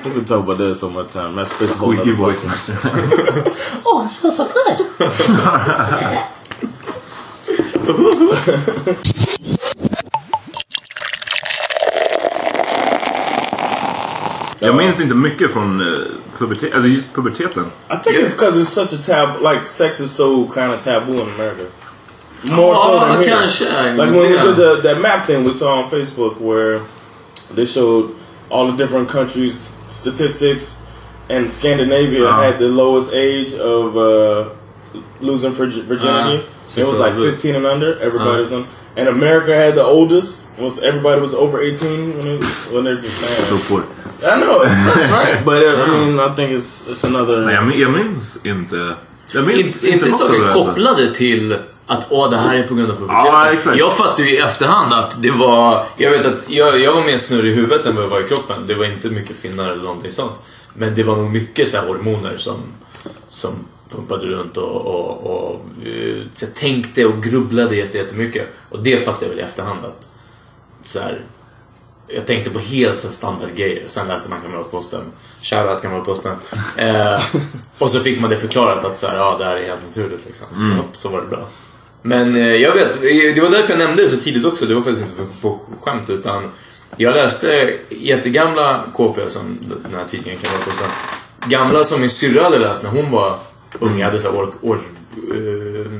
we can talk about that some other time. That's that's a whole Squeaky other voice podcast. master. Oh, this feels so good. Jag minns inte mycket från uh, puberteten. Alltså just puberteten. I think it's because it's such a tab. Like sex is so kind of taboo in America. More so Ja, than here. kanske. Like when we did the, that map thing we saw on Facebook where they showed all the different countries' statistics, and Scandinavia Uh-huh. had the lowest age of uh, losing virgi- virginity. Uh, it was like 15 and under. Everybody was on. And America had the oldest. Was everybody was over 18 when it, when they're just Så saying. får. I know it sucks, right? But uh, I mean, I think it's it's another. Nej, jag, min- jag minns inte. Jag minns Inte, inte något av saker det kopplade till att åh, det här är på grund av puberteten. Ja, exakt. Jag fattade ju i efterhand att det var... Jag vet att jag, jag var mer snurrig i huvudet än vad jag var i kroppen. Det var inte mycket finnar eller någonting sånt. Men det var nog mycket så här hormoner som, som pumpade runt och, och, och eh, så tänkte och grubblade jätte- jättemycket. Och det fattade jag väl i efterhand att så här, jag tänkte på helt så standardgrejer. Sen läste man Kamratposten. Shoutout Kamratposten. Eh, och så fick man det förklarat att så här, ja, det här är helt naturligt. Liksom. Så, så var det bra. Men eh, jag vet, det var därför jag nämnde det så tidigt också. Det var faktiskt inte på skämt utan jag läste jättegamla KP som den här tidningen Kamratposten. Gamla som min syrra hade läst när hon var ung. Jag hade så år, år, eh,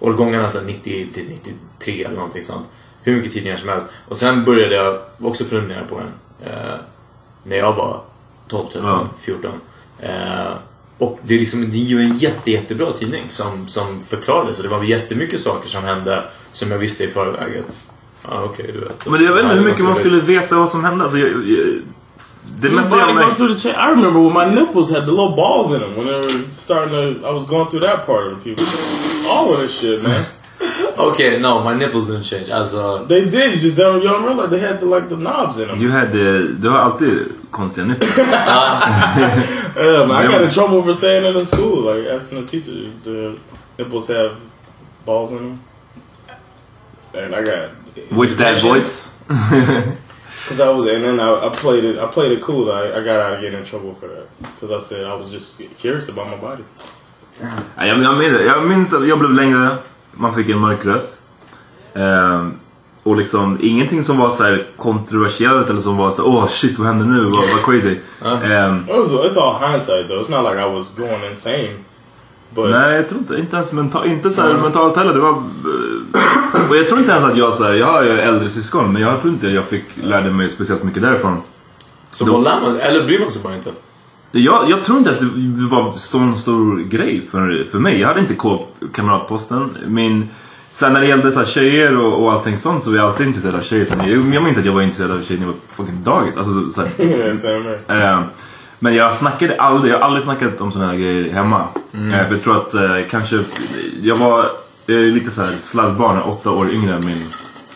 årgångarna så här 90 till 93 eller någonting sånt. Hur mycket tidningar som helst. Och sen började jag också prenumerera på den. Eh, när jag var 12, 13, Ja. 14. Eh, och det är, liksom, det är ju en jätte, jättebra tidning som, som förklarade. Så det var jättemycket saker som hände som jag visste i förväg. att, Ja, okej, du vet. Men jag vet inte hur mycket man skulle veta vad som hände. Alltså, jag, jag, det mesta jag märkte... the I remember when my nipples had the little balls in them when they were starting to. I was going through that part of the puberty. All of this shit, man. Okej, no, my nipples didn't change. Alltså, They did. You just don't. You don't realize they had the like the knobs in them. Du, hade, du har alltid konstiga nipplar. Yeah, man, I got in trouble for saying it in school. Like asking the teacher, the nipples have balls in them, and I got With that voice. Because I was, and then I, I played it. I played it cool. I, I got out of getting in trouble for that because I said I was just curious about my body. Ja, jag, jag, minns, jag minns att jag blev längre, man fick en mörk röst. Ehm, och liksom ingenting som var så här kontroversiellt eller som var så åh shit vad hände nu, vad, vad crazy. Ehm, It was, it's all hindsight though. It's not like I was going insane. But nej jag tror inte, inte ens mental, inte så här mentalt heller. Det var, eh, och jag tror inte ens att jag så här, jag har ju äldre syskon men jag tror inte jag fick lärde mig speciellt mycket därifrån. så Då- lär man Eller bryr man sig bara inte? Jag, jag tror inte att det var sån stor grej för, för mig. Jag hade inte K-kamratposten. Min, sen när det gällde så här tjejer och, och allting sånt så var jag alltid intresserad av tjejer. Sen, jag, jag minns att jag var intresserad av tjejer när jag var fucking dagis. Alltså, så här, eh, men jag snackade aldrig, jag har aldrig snackat om såna här grejer hemma. Eh, för jag tror att eh, kanske, jag var lite så här sladdbarn, åtta år yngre än min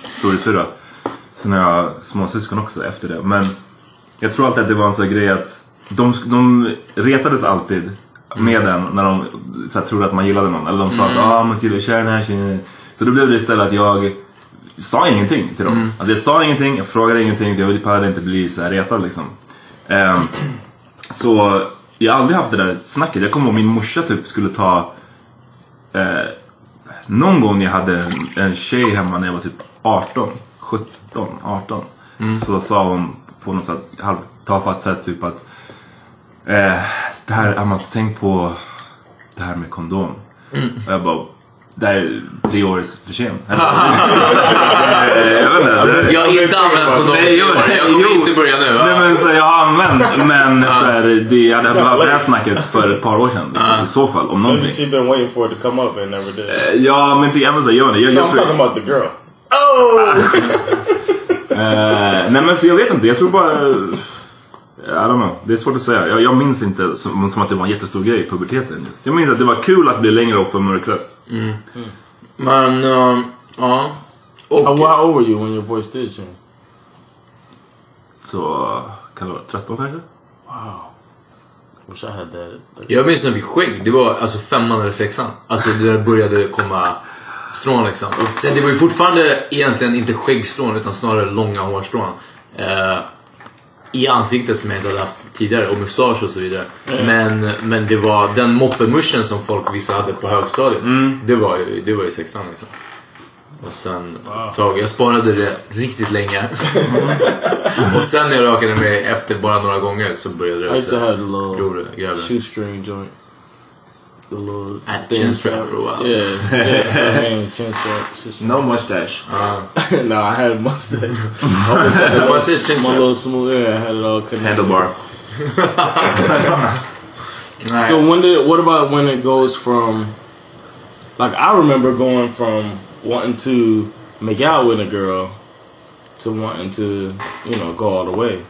storasyrra. Sen har jag småsyskon också efter det. Men jag tror alltid att det var en sån grej att de, de retades alltid med den när de så här, trodde att man gillade någon. Eller de sa så ah men gillar kär den här tjejen. Så då blev det istället att jag sa ingenting till dem. Alltså jag sa ingenting, jag frågade ingenting. Jag pallade inte bli så här retad liksom. Ehm, så jag har aldrig haft det där snacket. Jag kommer ihåg min morsa typ skulle ta eh, någon gång jag hade en, en tjej hemma när jag var typ 18, 17, 18. Så sa hon på något sätt halvt tafatt sätt typ att eh, det här, har man tänkt på det här med kondom? Och jag bara, det här är tre år för sent. Eh, jag vet inte. det- Jag har inte använt kondom Jag kommer jo. inte börja nu. Nej men så jag har använt men så här, det, jag hade haft det här snacket för ett par år sedan. Liksom, I så fall, om någonting. she been waiting for it to come up and never did. Ja men till ändå så, jag vet inte. Jag, No, jag, I'm talking about the girl. Eh, nej men så jag vet inte, jag tror bara... I don't know, det är svårt att säga. Jag, jag minns inte som, som att det var en jättestor grej i puberteten. Just. Jag minns att det var kul att bli längre och få mörk röst. Men, uh, ja. Och, How, how old were you when your voice did change? Så, kan det vara 13 kanske? Wish I had that. Jag minns när vi skägg. Det var alltså femman eller sexan. Alltså det där började komma strån liksom. Sen det var ju fortfarande egentligen inte skäggstrån utan snarare långa hårstrån. Eh, I ansiktet som jag inte hade haft tidigare och mustasch och så vidare. Men, men det var den moppemuschen som folk vissa hade på högstadiet. Det, var ju, det var ju sexan liksom. Och sen ett tag, jag sparade det riktigt länge. och sen när jag rakade mig efter bara några gånger så började I det used to have grövre. grövre. shoestring joint. The little I had a chin strap for a while. Yeah, yeah. so I mean, chin strap. shoestring. No mustache. Uh, no, I had a mustache. Oh, I had The my, mustache chin my little smooth. Yeah, I had it all connected. Handlebar. Nej. So when did what about when it goes from like I remember going from wanting to make out with a girl to wanting to you know go all the way.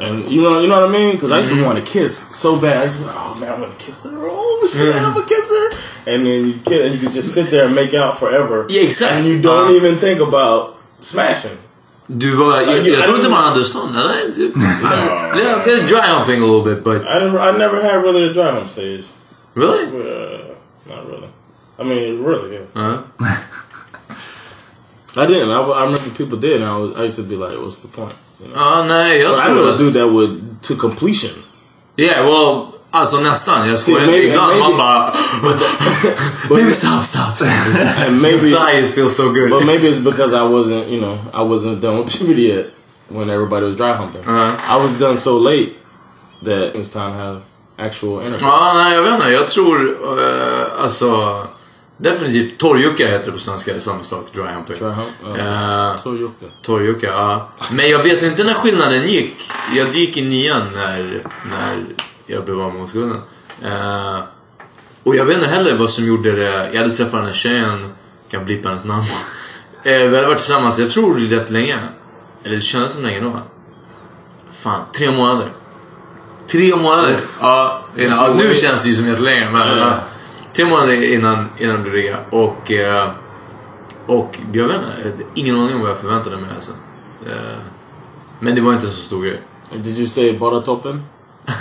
And you know you know what I mean because I used to want to kiss so bad. I used to be like, oh man, I'm gonna kiss her. Oh shit, I'm gonna kiss her. And then you kiss, and you can just sit there and make out forever. Yeah, exactly. And you don't Uh. even think about smashing. Du var, jag, jag, I tror inte man hade stånd? Typ. Yeah, dry humping a little bit, but... I never, I never had really a dry hump stage. Really? Uh, not really. I mean, really, yeah. Uh-huh. I didn't. I, I remember people did, and I, was, I used to be like, "What's the point?" You know? Ja, nej, jag but I know a dude that would to completion. Yeah, well, alltså nästan. Jag skojar inte. maybe- Ibland maybe- man bara... Maybe stop, stop, stop. And maybe, Your thighs feel so good. but maybe it's because I wasn't, you know, I wasn't done with puberty yet when everybody was dry humping. Uh-huh. I was done so late that it's time to have actual intercourse. Ja, nej, jag vet inte. Jag tror, eh, alltså... Definitivt torrjucka heter det på svenska. Det är samma sak. Dry humping. Hump? Eh, Torrjucka. Torrjucka, ja. Men jag vet inte när skillnaden gick. Jag gick i nian när, när jag blev av med oskulden. Eh, och jag vet inte heller vad som gjorde det. Jag hade träffat den här tjejen, kan blippa hennes namn. Eh, vi hade varit tillsammans, jag tror rätt länge. Eller det kändes som länge då. Fan, tre månader. Tre månader! Ja, ja, nu känns det ju som jättelänge men... ja. Tre månader innan, innan det blev och... eh, Och jag vet inte, ingen aning om vad jag förväntade mig alltså. Eh, Men det var inte så stor grej. Did you say bara toppen?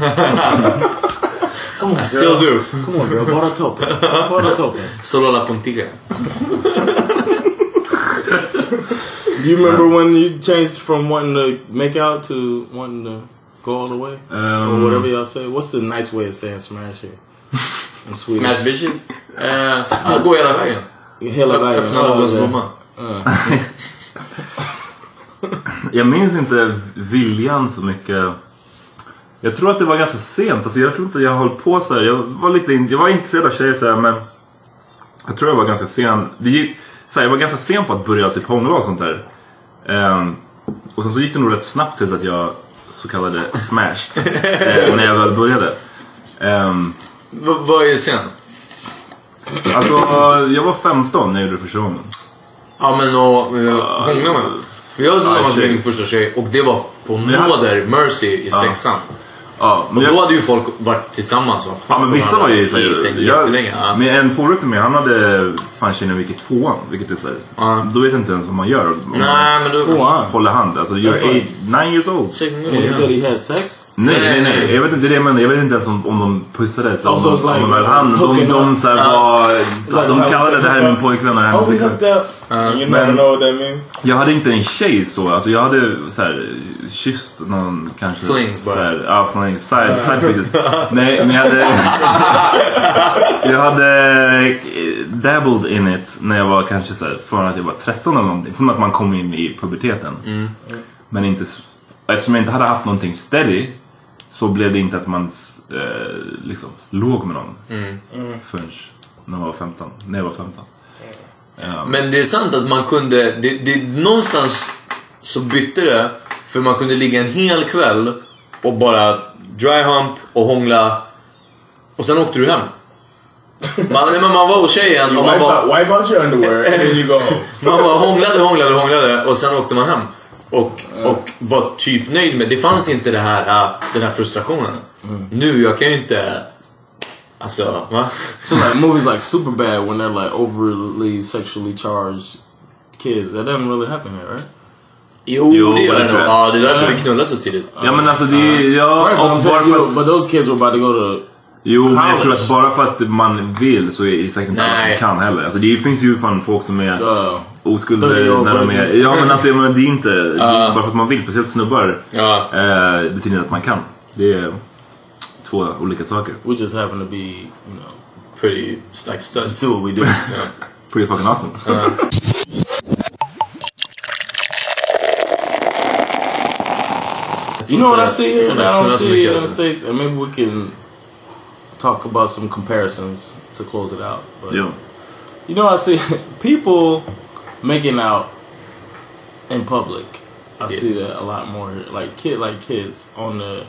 Come on, I still do. Come on, girl. Bara toppen. Bara toppen. Solo la puntiga. Do you remember when you changed from wanting to make out to wanting to go all the way? or Um, whatever y'all say. What's the nice way of saying smash here? Smash bitches. Eh, ja, gå hela vägen. Hela vägen. Öppna Ja, någons det- blomma. Jag minns inte viljan så mycket. Jag tror att det var ganska sent. Alltså jag tror inte jag höll på så här. Jag var lite in, jag var intresserad av tjejer så här, men jag tror jag var ganska sen. Det gick, så här, jag var ganska sen på att börja typ hångla och sånt där. Ehm, och sen så gick det nog rätt snabbt tills att jag så kallade smashed. eh, när jag väl började. Ehm, V- vad är sen? alltså jag var 15 när jag gjorde första gången. Ja men och uh, hångla med. Jag var tillsammans med min första tjej och det var på Men jag- nåder, Mercy i sexan. Ja, men Och jag- då hade ju folk varit tillsammans och haft Ja men vissa var ju i såhär, jag, jättelänge. Ja. med en polare till mig, han hade fan tjejen vilket tvåan. Vilket är såhär, Ja. då vet jag inte ens vad man gör. Om Nej men då... Tvåan. Håller hand, alltså you're eight, nine years old. And he said he had sex? Nej, nej, Nej. Jag vet inte det men jag vet inte ens om, om de pussades. Om so de, like om de höll hand. De, de, up. så här, var, de kallade det här min pojkvän och det här min flickvän. Men-? Jag hade inte en tjej så. Alltså jag hade så här, kysst någon kanske. Flings bara. Så här, ja, flings. Side, side pieces. Nej, men jag hade... jag hade eh, dabbled in it när jag var kanske så här, från att jag var 13 eller någonting. Från att man kom in i puberteten. Men inte... Eftersom jag inte hade haft någonting steady så blev det inte att man eh, liksom låg med någon. Förrän när jag var 15. När jag var 15. Men det är sant att man kunde, det, det, någonstans så bytte det. För man kunde ligga en hel kväll och bara dry hump och hångla. Och sen åkte du hem. Man, nej, men man var hos tjejen och man bara, wipe out your underwear and then you go home. man bara hånglade, hånglade, hånglade och sen åkte man hem. Och, och var typ nöjd med, det fanns inte det här, äh, den här frustrationen. Nu, jag kan ju inte, alltså va? So like movies like Superbad when they're like overly sexually charged kids, that doesn't really happen here, right? Jo, Jo, det gör det nog. Ja, det är därför vi knullar så tidigt. Ja men alltså det är... Ja, Right, och bara för att, but those kids were about to go to Jo, men jag tror att bara för att man vill så är det säkert inte alla som kan heller. Alltså det finns ju fan folk som är uh, oskulder 30 år när de är... Ja men alltså jag menar, det är inte... Bara för att man vill, speciellt snubbar, Ja. eh, betyder inte att man kan. Det är två olika saker. we just happen to be, you know, Pretty like just studs. do what we do. Pretty fucking awesome. You know what I see here I don't see jag in the States? And maybe we can talk about some comparisons to close it out. But Jo. You know, I see people making out in public. I see that a lot more. Like kid, like kids on the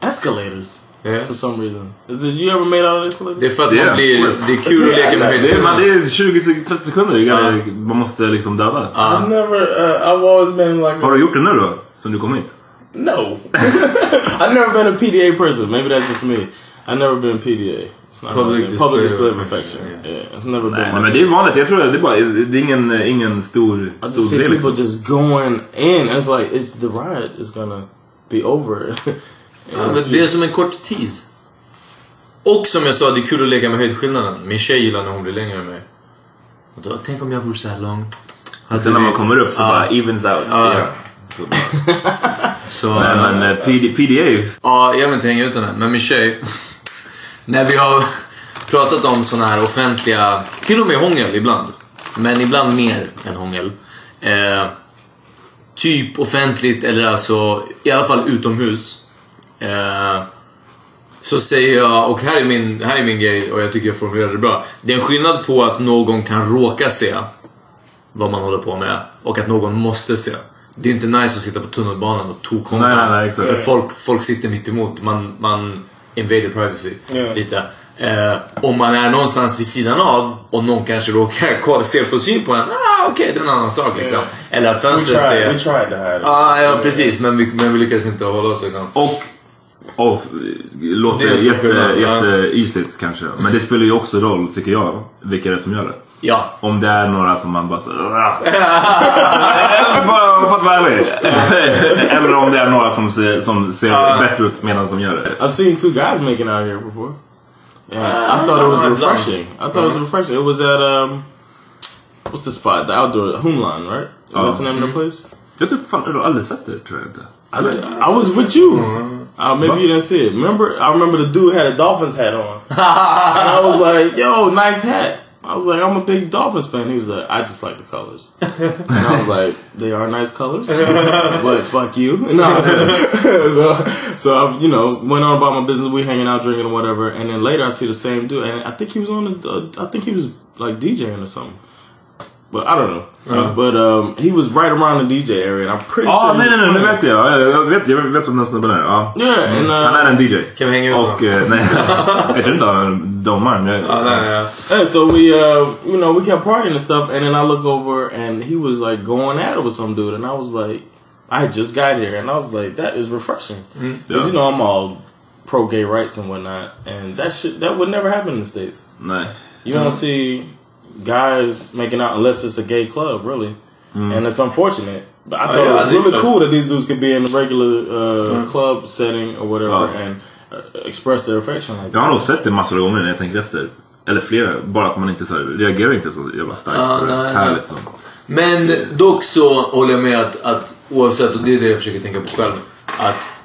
escalators. Ja. For some reason. Is it you ever made out of this? Khalid? Det är för att Yeah, man blir... of course. Det är kul att leka med Det är, man, höjdskillnaden. det är 20-30 sekunder. Ja. Man måste liksom döda det. I've never. Uh, I've always been like. Har du gjort det nu då? Som du kom hit? No. I've never been a PDA person. Maybe that's just me. I've never been PDA. Public display public display of affection, affection. Yeah. It's never been Nej, men det är vanligt. Jag tror att det är bara, det är ingen, ingen stor, I just stor see people liksom. just going in. It's like it's the riot is gonna be over. Ja, men det är som en kort tease. Och som jag sa, det är kul att leka med höjdskillnaden. Min tjej gillar när hon blir längre än mig. Och då, tänk om jag vore så här lång. Och sen när man kommer upp så Ja. bara evens out. Ja. Ja. Så Så, Nej men eh, PD, PDA, Ja, jag vill inte hänga ut henne. Men min tjej. När vi har pratat om såna här offentliga, till och med hångel ibland. Men ibland mer än hångel. Eh, typ offentligt eller alltså i alla fall utomhus. Eh, så säger jag, och här är, min, här är min grej och jag tycker jag formulerade det bra. Det är en skillnad på att någon kan råka se vad man håller på med och att någon måste se. Det är inte nice att sitta på tunnelbanan och tokhångla. För folk, folk sitter mitt emot. Man, man invader privacy Ja. lite. Eh, om man är någonstans vid sidan av och någon kanske råkar kolla, se få syn på en. Ah, Okej, det är en annan sak liksom. Eller att we fönstret tried. är... We tried hide it. Ah, ja, precis. Men vi, men vi lyckades inte hålla oss liksom. och och låter det stor jätte, jätteytligt kanske. Men det spelar ju också roll, tycker jag, vilka det är som gör det. Ja. Om det är några som man bara så. Bara för att vara ärlig. Eller om det är några som ser, som ser bättre ut medan de gör det. I've seen two guys making out here before. Yeah, I thought it was I've refreshing. I thought it was refreshing. It was at um, what's the spot? The outdoor Humlan, right? What's the name of the place? Jag typ fan, aldrig sett det tror jag inte. I, I was with you. Uh, maybe you didn't see it. Remember, I remember the dude had a Dolphins hat on, and I was like, "Yo, nice hat." I was like, "I'm a big Dolphins fan." He was like, "I just like the colors," and I was like, "They are nice colors, but fuck you." No. so, so I, you know, went on about my business. We hanging out, drinking, or whatever, and then later I see the same dude, and I think he was on the. Uh, I think he was like DJing or something. But I don't know. But um, he was right around the DJ area, and I'm pretty Ja, sure. nej he nej was nej, nu playing. vet jag. Jag vet, jag vet vem den snubben är. Ja. Yeah, and uh, Han är en DJ. Kan vi hänga ut Och, honom? eh, nej, jag tror inte han är domaren. Jag- Ja, nej, nej, ja. So we, uh, you know, we kept partying and stuff, and then I look over and he was like going at it with some dude, and I was like, I just got here, and I was like, that is refreshing, because Yeah. you know I'm all pro gay rights and whatnot, and that shit that would never happen in the states. Nej. You don't see guys making out unless it's a gay club, really, and it's unfortunate. But I thought yeah, I it was really so. cool that these dudes could be in a regular uh, club setting or whatever Ja. and uh, express their affection like Jag har nog sett det massor av gånger när jag tänker efter. Eller flera. Bara att man inte så här, reagerar inte så jävla starkt Ja, på det. nej, Här nej. liksom. Men dock så håller jag med att, att oavsett, och det är det jag försöker tänka på själv, att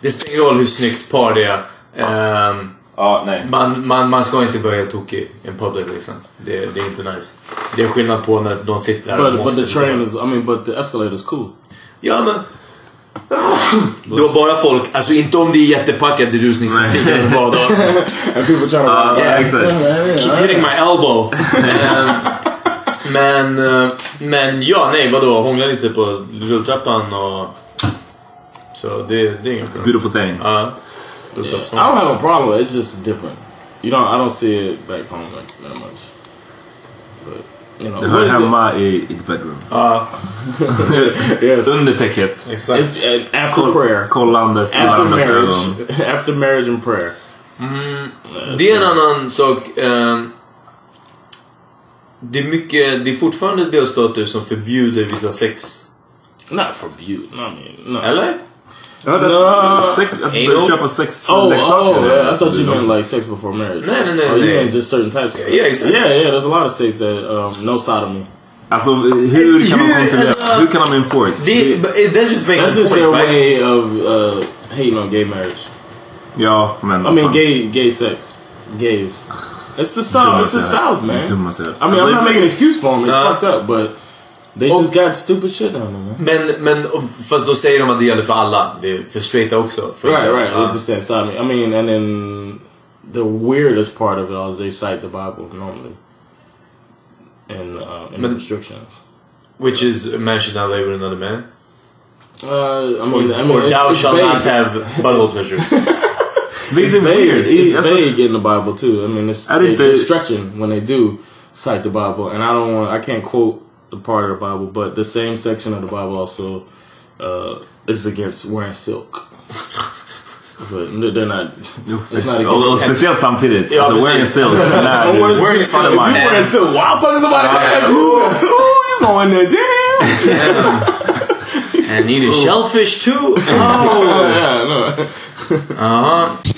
det spelar ingen roll hur snyggt par det är. Ehm, Ja, nej. man, man, man ska inte vara helt tokig i en public liksom. Det, det är inte nice. Det är skillnad på när de sitter där och But, but the train is, I mean, but the escalator is cool. Ja men... Du har bara folk, alltså inte om det är jättepackat i rusningstrafiken eller vad då. And people trying to Ja, Yeah. Keep hitting my elbow. Men, eh, men ja, nej vadå? Hångla lite på rulltrappan och... Så det, det är inga problem. Beautiful thing. Ja. I don't have a problem. with it, It's just different. You don't. I don't see it back home like that much. But you know, Det what hör is hemma i bedroom. Ja, it? yes. Under täcket. exakt. If, uh, after prayer, Kollandes, after larmandes ögon. marriage, after marriage and prayer. Det är en annan sak. ehm, det är mycket, det är fortfarande delstater som förbjuder vissa sex. Not forbidden. I mean, no. Eller? Jag hörde No. att sex, att Anal? köpa sex Oh, leksaker. oh! är I thought you meant like sex before marriage. No, no, no, Oh, you no. meant just certain types. Of Yeah, sex. yeah, exactly. Yeah, yeah. There's a lot of states that um, no sodomy. Alltså hur kan de Hur- kontrollera? alltså- Hur kan de enforce? Det, but it- that's just That's just point, their right? way of uh, hating on gay marriage. Ja, men I mean, fan. gay gay sex, gays. It's the South. It's the South, man. I mean, I'm not making an excuse for them. It's Nah. fucked up, but they Oh. just got stupid shit down there, man. Men, men fast då säger de att det gäller för alla. Det är för straighta också. För Right, right. Ja. They just said sodomy. I mean, and then the weirdest part of it all is they cite the Bible normally, and uh, in the But- restrictions. Which is a man should not labor another man. Uh, I mean, I mean, or it's, thou it's shalt vague. not have butthole pleasures. It's it vague. weird? It's Alltså- vague in the Bible too. I mean, it's I didn't they, they're stretching when they do cite the Bible, and I don't want. I can't quote the part of the Bible, but the same section of the Bible also uh, is against wearing silk. But they're not. It's not against. speciellt samtidigt. Ja, alltså, wearing silk. när I'm wearing Wearing silk. You wearing silk. While I'm talking to somebody, ooh, ooh, you going there, jam? And need a shellfish too? Oh. yeah, no. Ja. You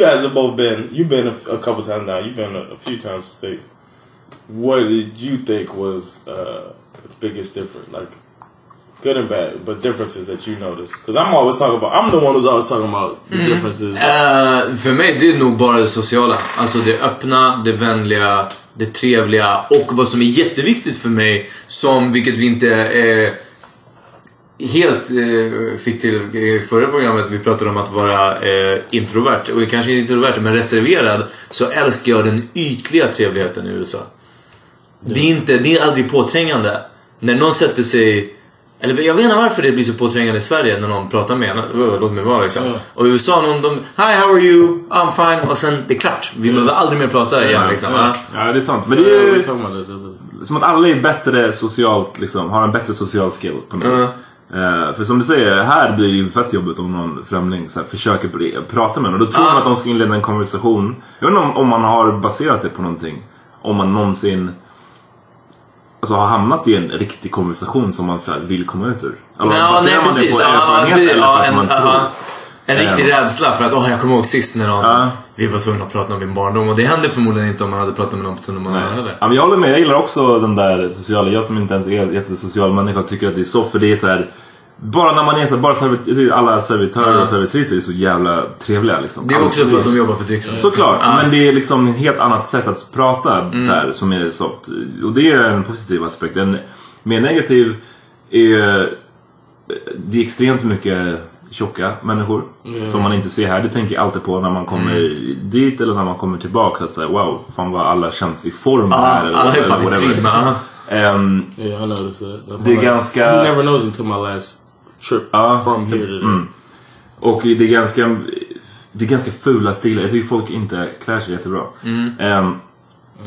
guys have both been. You've been a, a couple times now. You've been a, a few times to states. What did you think was uh, the biggest difference? Like good and bad, but differences that you noticed. Because I'm always talking about. I'm the one who's always talking about the differences. Eh, för mig det är nog bara det sociala. Alltså det öppna, det vänliga, det trevliga och vad som är jätteviktigt för mig som, vilket vi inte eh, helt eh, fick till i förra programmet, vi pratade om att vara eh, introvert. Och kanske inte introvert, men reserverad. Så älskar jag den ytliga trevligheten i USA. Det, är inte, det är aldrig påträngande. När någon sätter sig... Eller jag vet inte varför det blir så påträngande i Sverige när någon pratar med en. "Åh, Låt mig vara liksom. Och i USA, någon, de, Hi, how are you? I'm fine. Och sen, det är klart. Vi behöver aldrig mer prata igen liksom. Ja. Ja, det är sant. Men det är ju som att alla är bättre socialt, liksom, har en bättre social skill på något sätt. Eh, för som du säger, här blir det ju fett jobbigt om någon främling så här, försöker pr- prata med en. Och då tror man att de ska inleda en konversation. Jag inte om, om man har baserat det på någonting. Om man någonsin alltså, har hamnat i en riktig konversation som man vill komma ut ur. Eller Ja, nej man det precis. på Ja, erfarenhet precis. eller ja, på att en, man tror? ja, en riktig Ehm. rädsla för att, åh jag kommer ihåg sist när någon, Ja. Vi var tvungna att prata om min barndom. Och det hände förmodligen inte om man hade pratat med någon på tunnelbanan heller. Ja, men jag håller med, jag gillar också den där sociala. Jag som inte ens är jättesocial människa tycker att det är så för det är så här. Bara när man är så här, bara servit, alla servitörer Ja. och servitriser är så jävla trevliga liksom. Det är också Alltid. för att de jobbar för dricksen. Såklart, Ja. men det är liksom ett helt annat sätt att prata Mm. där som är soft. Och det är en positiv aspekt. En mer negativ är det är extremt mycket tjocka människor som man inte ser här. Det tänker jag alltid på när man kommer Mm. dit eller när man kommer tillbaka. Att säga, wow, fan vad alla känns i form här. eller, alla är fan i trim. Ehm, Yeah, I noticed that. Det är ganska- You never knows until my last trip Ja, from here to mm. Och det är ganska, det är ganska fula stilar. Jag tycker folk inte klär sig jättebra. Mm. Ehm,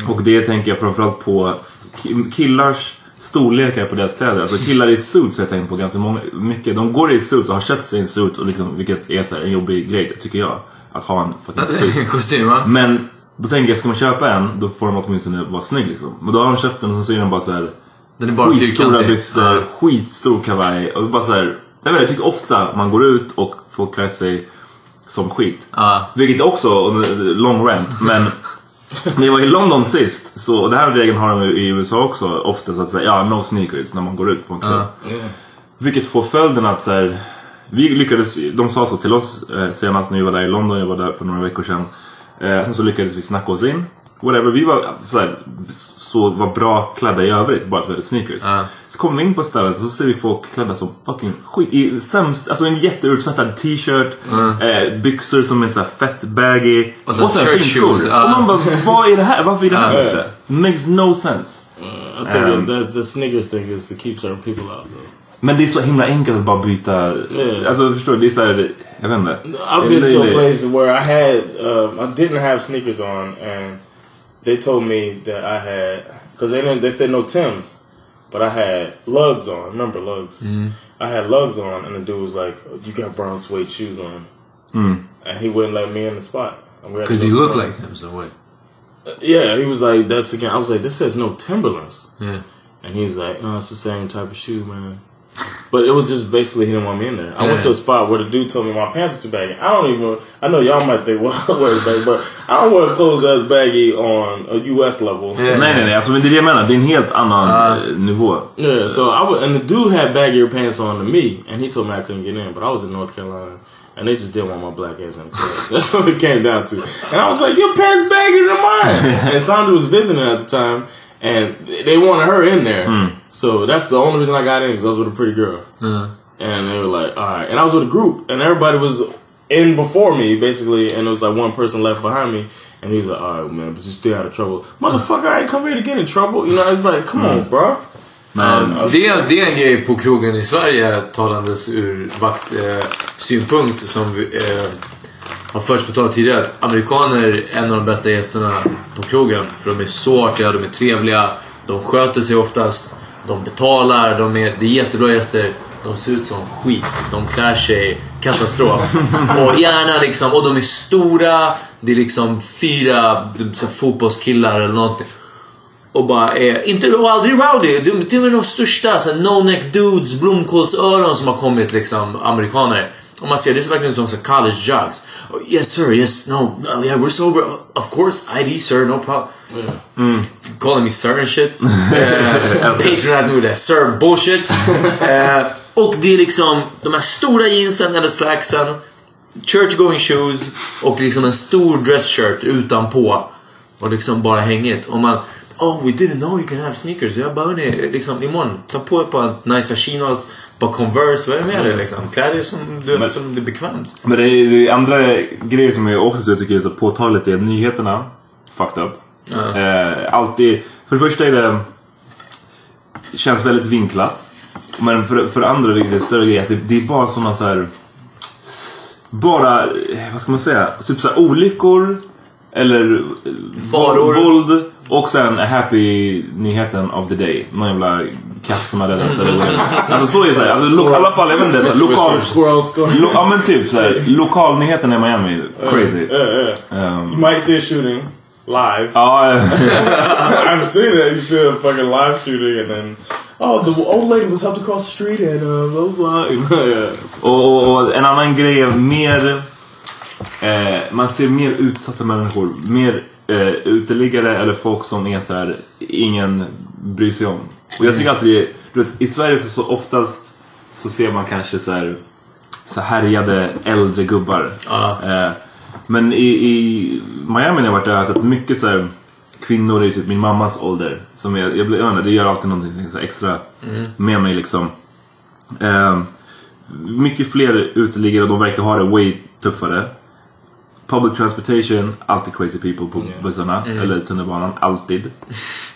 och det tänker jag framförallt på ki- killars storlekar på deras kläder. Alltså killar i suits har jag tänkt på ganska många, mycket. De går i suits och har köpt sig en suit, och liksom, vilket är så en jobbig grej tycker jag. Att ha en fucking suit. Kostym va? Men då tänker jag, ska man köpa en, då får den åtminstone vara snygg liksom. Men då har de köpt den och så är den bara så här Den är bara skitstora fyrkantig. byxor, Ja. skitstor kavaj. Och bara så här, jag, vet, jag tycker ofta man går ut och folk klär sig som skit. Ja. Vilket också, long rant, men när jag var i London sist, så och det här regeln har de i USA också ofta så att säga, ja no sneakers när man går ut på en klubb. Vilket får följden att så här, vi lyckades, de sa så till oss eh, senast när vi var där i London, jag var där för några veckor sedan. Eh, sen så lyckades vi snacka oss in. Whatever, vi var så, här, så var bra klädda i övrigt, bara för att vi hade sneakers. Ja. Så kommer vi in på stället och så ser vi folk klädda som fucking skit. I sämst, alltså en jätteutsvettad t-shirt, eh, byxor som är så här fett baggy. Och så sen church finskor. ja. Och man bara, vad är det här? Varför är det här bättre? Makes no sense. I think Um, that the Snickers thing is to keep certain people out though. Men det är så himla enkelt att bara byta. Yeah. Alltså förstår du? Det är såhär, jag vet inte. I've been to a place where I had um, I didn't have sneakers on, and they told me that I had because they didn't. They said no Tims, but I had lugs on. Remember lugs? Mm-hmm. I had lugs on, and the dude was like, "You got brown suede shoes on," mm. and he wouldn't let me in the spot. And we had to Because he you to look the- like him so what? Uh, yeah, he was like, "That's again." I was like, "This says no Timberlands," Yeah. and he was like, "No, it's the same type of shoe, man." But it was just basically he didn't want me in there. I went to a spot where the dude told me my pants are too baggy. I don't even. I know y'all might think, well, I wear baggy, but I don't wear clothes that's baggy on a U.S. level. Yeah. Nej nej nej, alltså, men det är det jag menar. Det är en helt annan nivå. Yeah, so I was, and the dude had baggier pants on than me, and he told me I couldn't get in. But I was in North Carolina, and they just didn't want my black ass in the club. That's what it came down to. And I was like, "Your pants baggier than mine." and Sandra was visiting at the time, and they wanted her in there. So that's the only reason I got in because I was with a pretty girl. And they were like, "All right," and I was with a group, and everybody was in before me, basically, and there was like one person left behind me, and he was like, "All right, man, but just stay out of trouble, motherfucker. I ain't come here to get in trouble." You know, it's like, come on, bro. Men det, är- det är en grej på krogen i Sverige, talandes ur vaktsynpunkt, eh, som eh, har förts på tal tidigare. Att amerikaner är en av de bästa gästerna på krogen. För de är så artiga, de är trevliga, de sköter sig oftast, de betalar, de är, det är jättebra gäster. De ser ut som skit. De klär sig katastrof. Och gärna liksom, och de är stora. Det är liksom fyra så här, fotbollskillar eller någonting. Och bara är, inte, och aldrig rowdy. De, de är de största så no-neck dudes, blomkålsöron som har kommit liksom, amerikaner. Och man ser, det ser verkligen ut som så college jugs. Oh, yes sir, yes, no, no, yeah we're sober. Of course, ID sir, no problem. Calling me sir and shit. Uh, patronize me with that sir bullshit. Eh, och det är liksom de här stora jeansen eller slacksen. Church going shoes och liksom en stor dressshirt utanpå. Och liksom bara hängigt. Och man... Oh, we didn't know you can have sneakers. Jag bara, hörni, liksom imorgon, ta på er ett par nice chinos, på Converse, vad är det med dig liksom? Klä dig som, du, Men- som det är bekvämt. Men det är, det är andra grejer som jag också tycker är så påtagligt är nyheterna. Fucked up. Ja. Eh, alltid. För det första är det... Känns väldigt vinklat. Men för, för det andra, vilket är större grej, att det, det är bara såna så här... Bara, eh, vad ska man säga? Typ så här olyckor. Eller eh, Faror. våld. Och sen happy nyheten of the day. Någon jävla katt som har räddats eller whatever. Alltså så är det så här. Alltså, lo- i alla fall, jag vet inte. Lokal... Lo, ja men typ såhär, lokalnyheten i Miami, crazy. Yeah, yeah. Um, You might see a shooting live. ja, eh, I've seen it. You see a fucking live shooting, and then oh, the old lady was helped across the street, and uh, blah blah. och, och, och en annan grej är mer, eh, man ser mer utsatta människor. Mer eh, uteliggare eller folk som är så här, ingen bryr sig om. Och jag tycker alltid det du vet, i Sverige så, så oftast så ser man kanske så här, så här härjade äldre gubbar. Ja. Eh, men i, i Miami när jag varit där har jag sett mycket så här kvinnor i typ min mammas ålder. Som jag, jag, jag vet det gör alltid någonting här extra med mig liksom. Eh, mycket fler uteliggare och de verkar ha det way tuffare. Public transportation, alltid crazy people på bussarna. Eller tunnelbanan, alltid.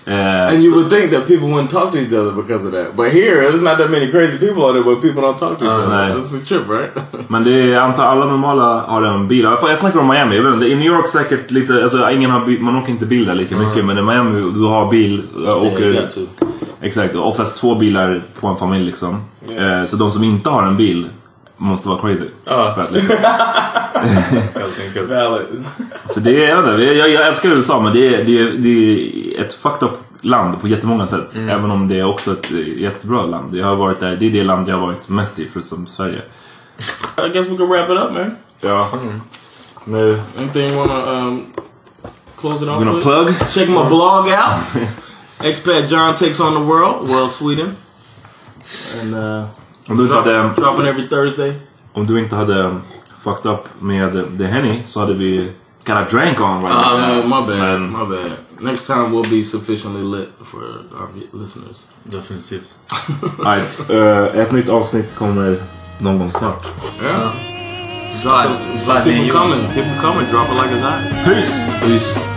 Eh, And you would think that people wouldn't talk to each other because of that, but here there's not that many crazy people on it, but people don't talk to each other. nej. This is a trip, right? Men det är, jag antar alla normala har en bil. Jag snackar om Miami. Jag vet inte, I New York säkert lite, alltså ingen har bil, man åker inte bil där lika mycket. Men i Miami, du har bil, jag åker... to. Exakt, oftast två bilar på en familj liksom. Eh, så de som inte har en bil måste vara crazy. Ja. För att, liksom. Helt enkelt. Så det är, jag, inte, jag, jag älskar USA men det är, det, är, det är ett fucked up land på jättemånga sätt. Även om det är också ett jättebra land. Jag har varit där, det är det land jag har varit mest i förutom Sverige. I guess we can wrap it up, man. Ja. Nu, Anything you wanna um, close it off gonna with? plug. Check my blog out. Expat John takes on the world, world Sweden, and uh, Om du inte hade... dropping every Thursday. Om du inte hade fucked up med The Henny så hade vi got a drank on right Uh, now. my bad, Men- my bad. Next time we'll be sufficiently lit for our listeners. Definitivt. Right. eh, ett nytt avsnitt kommer någon gång snart. Yeah. Slide Keep in them you. coming. Keep them coming. Drop it like it's hot. Peace! Peace.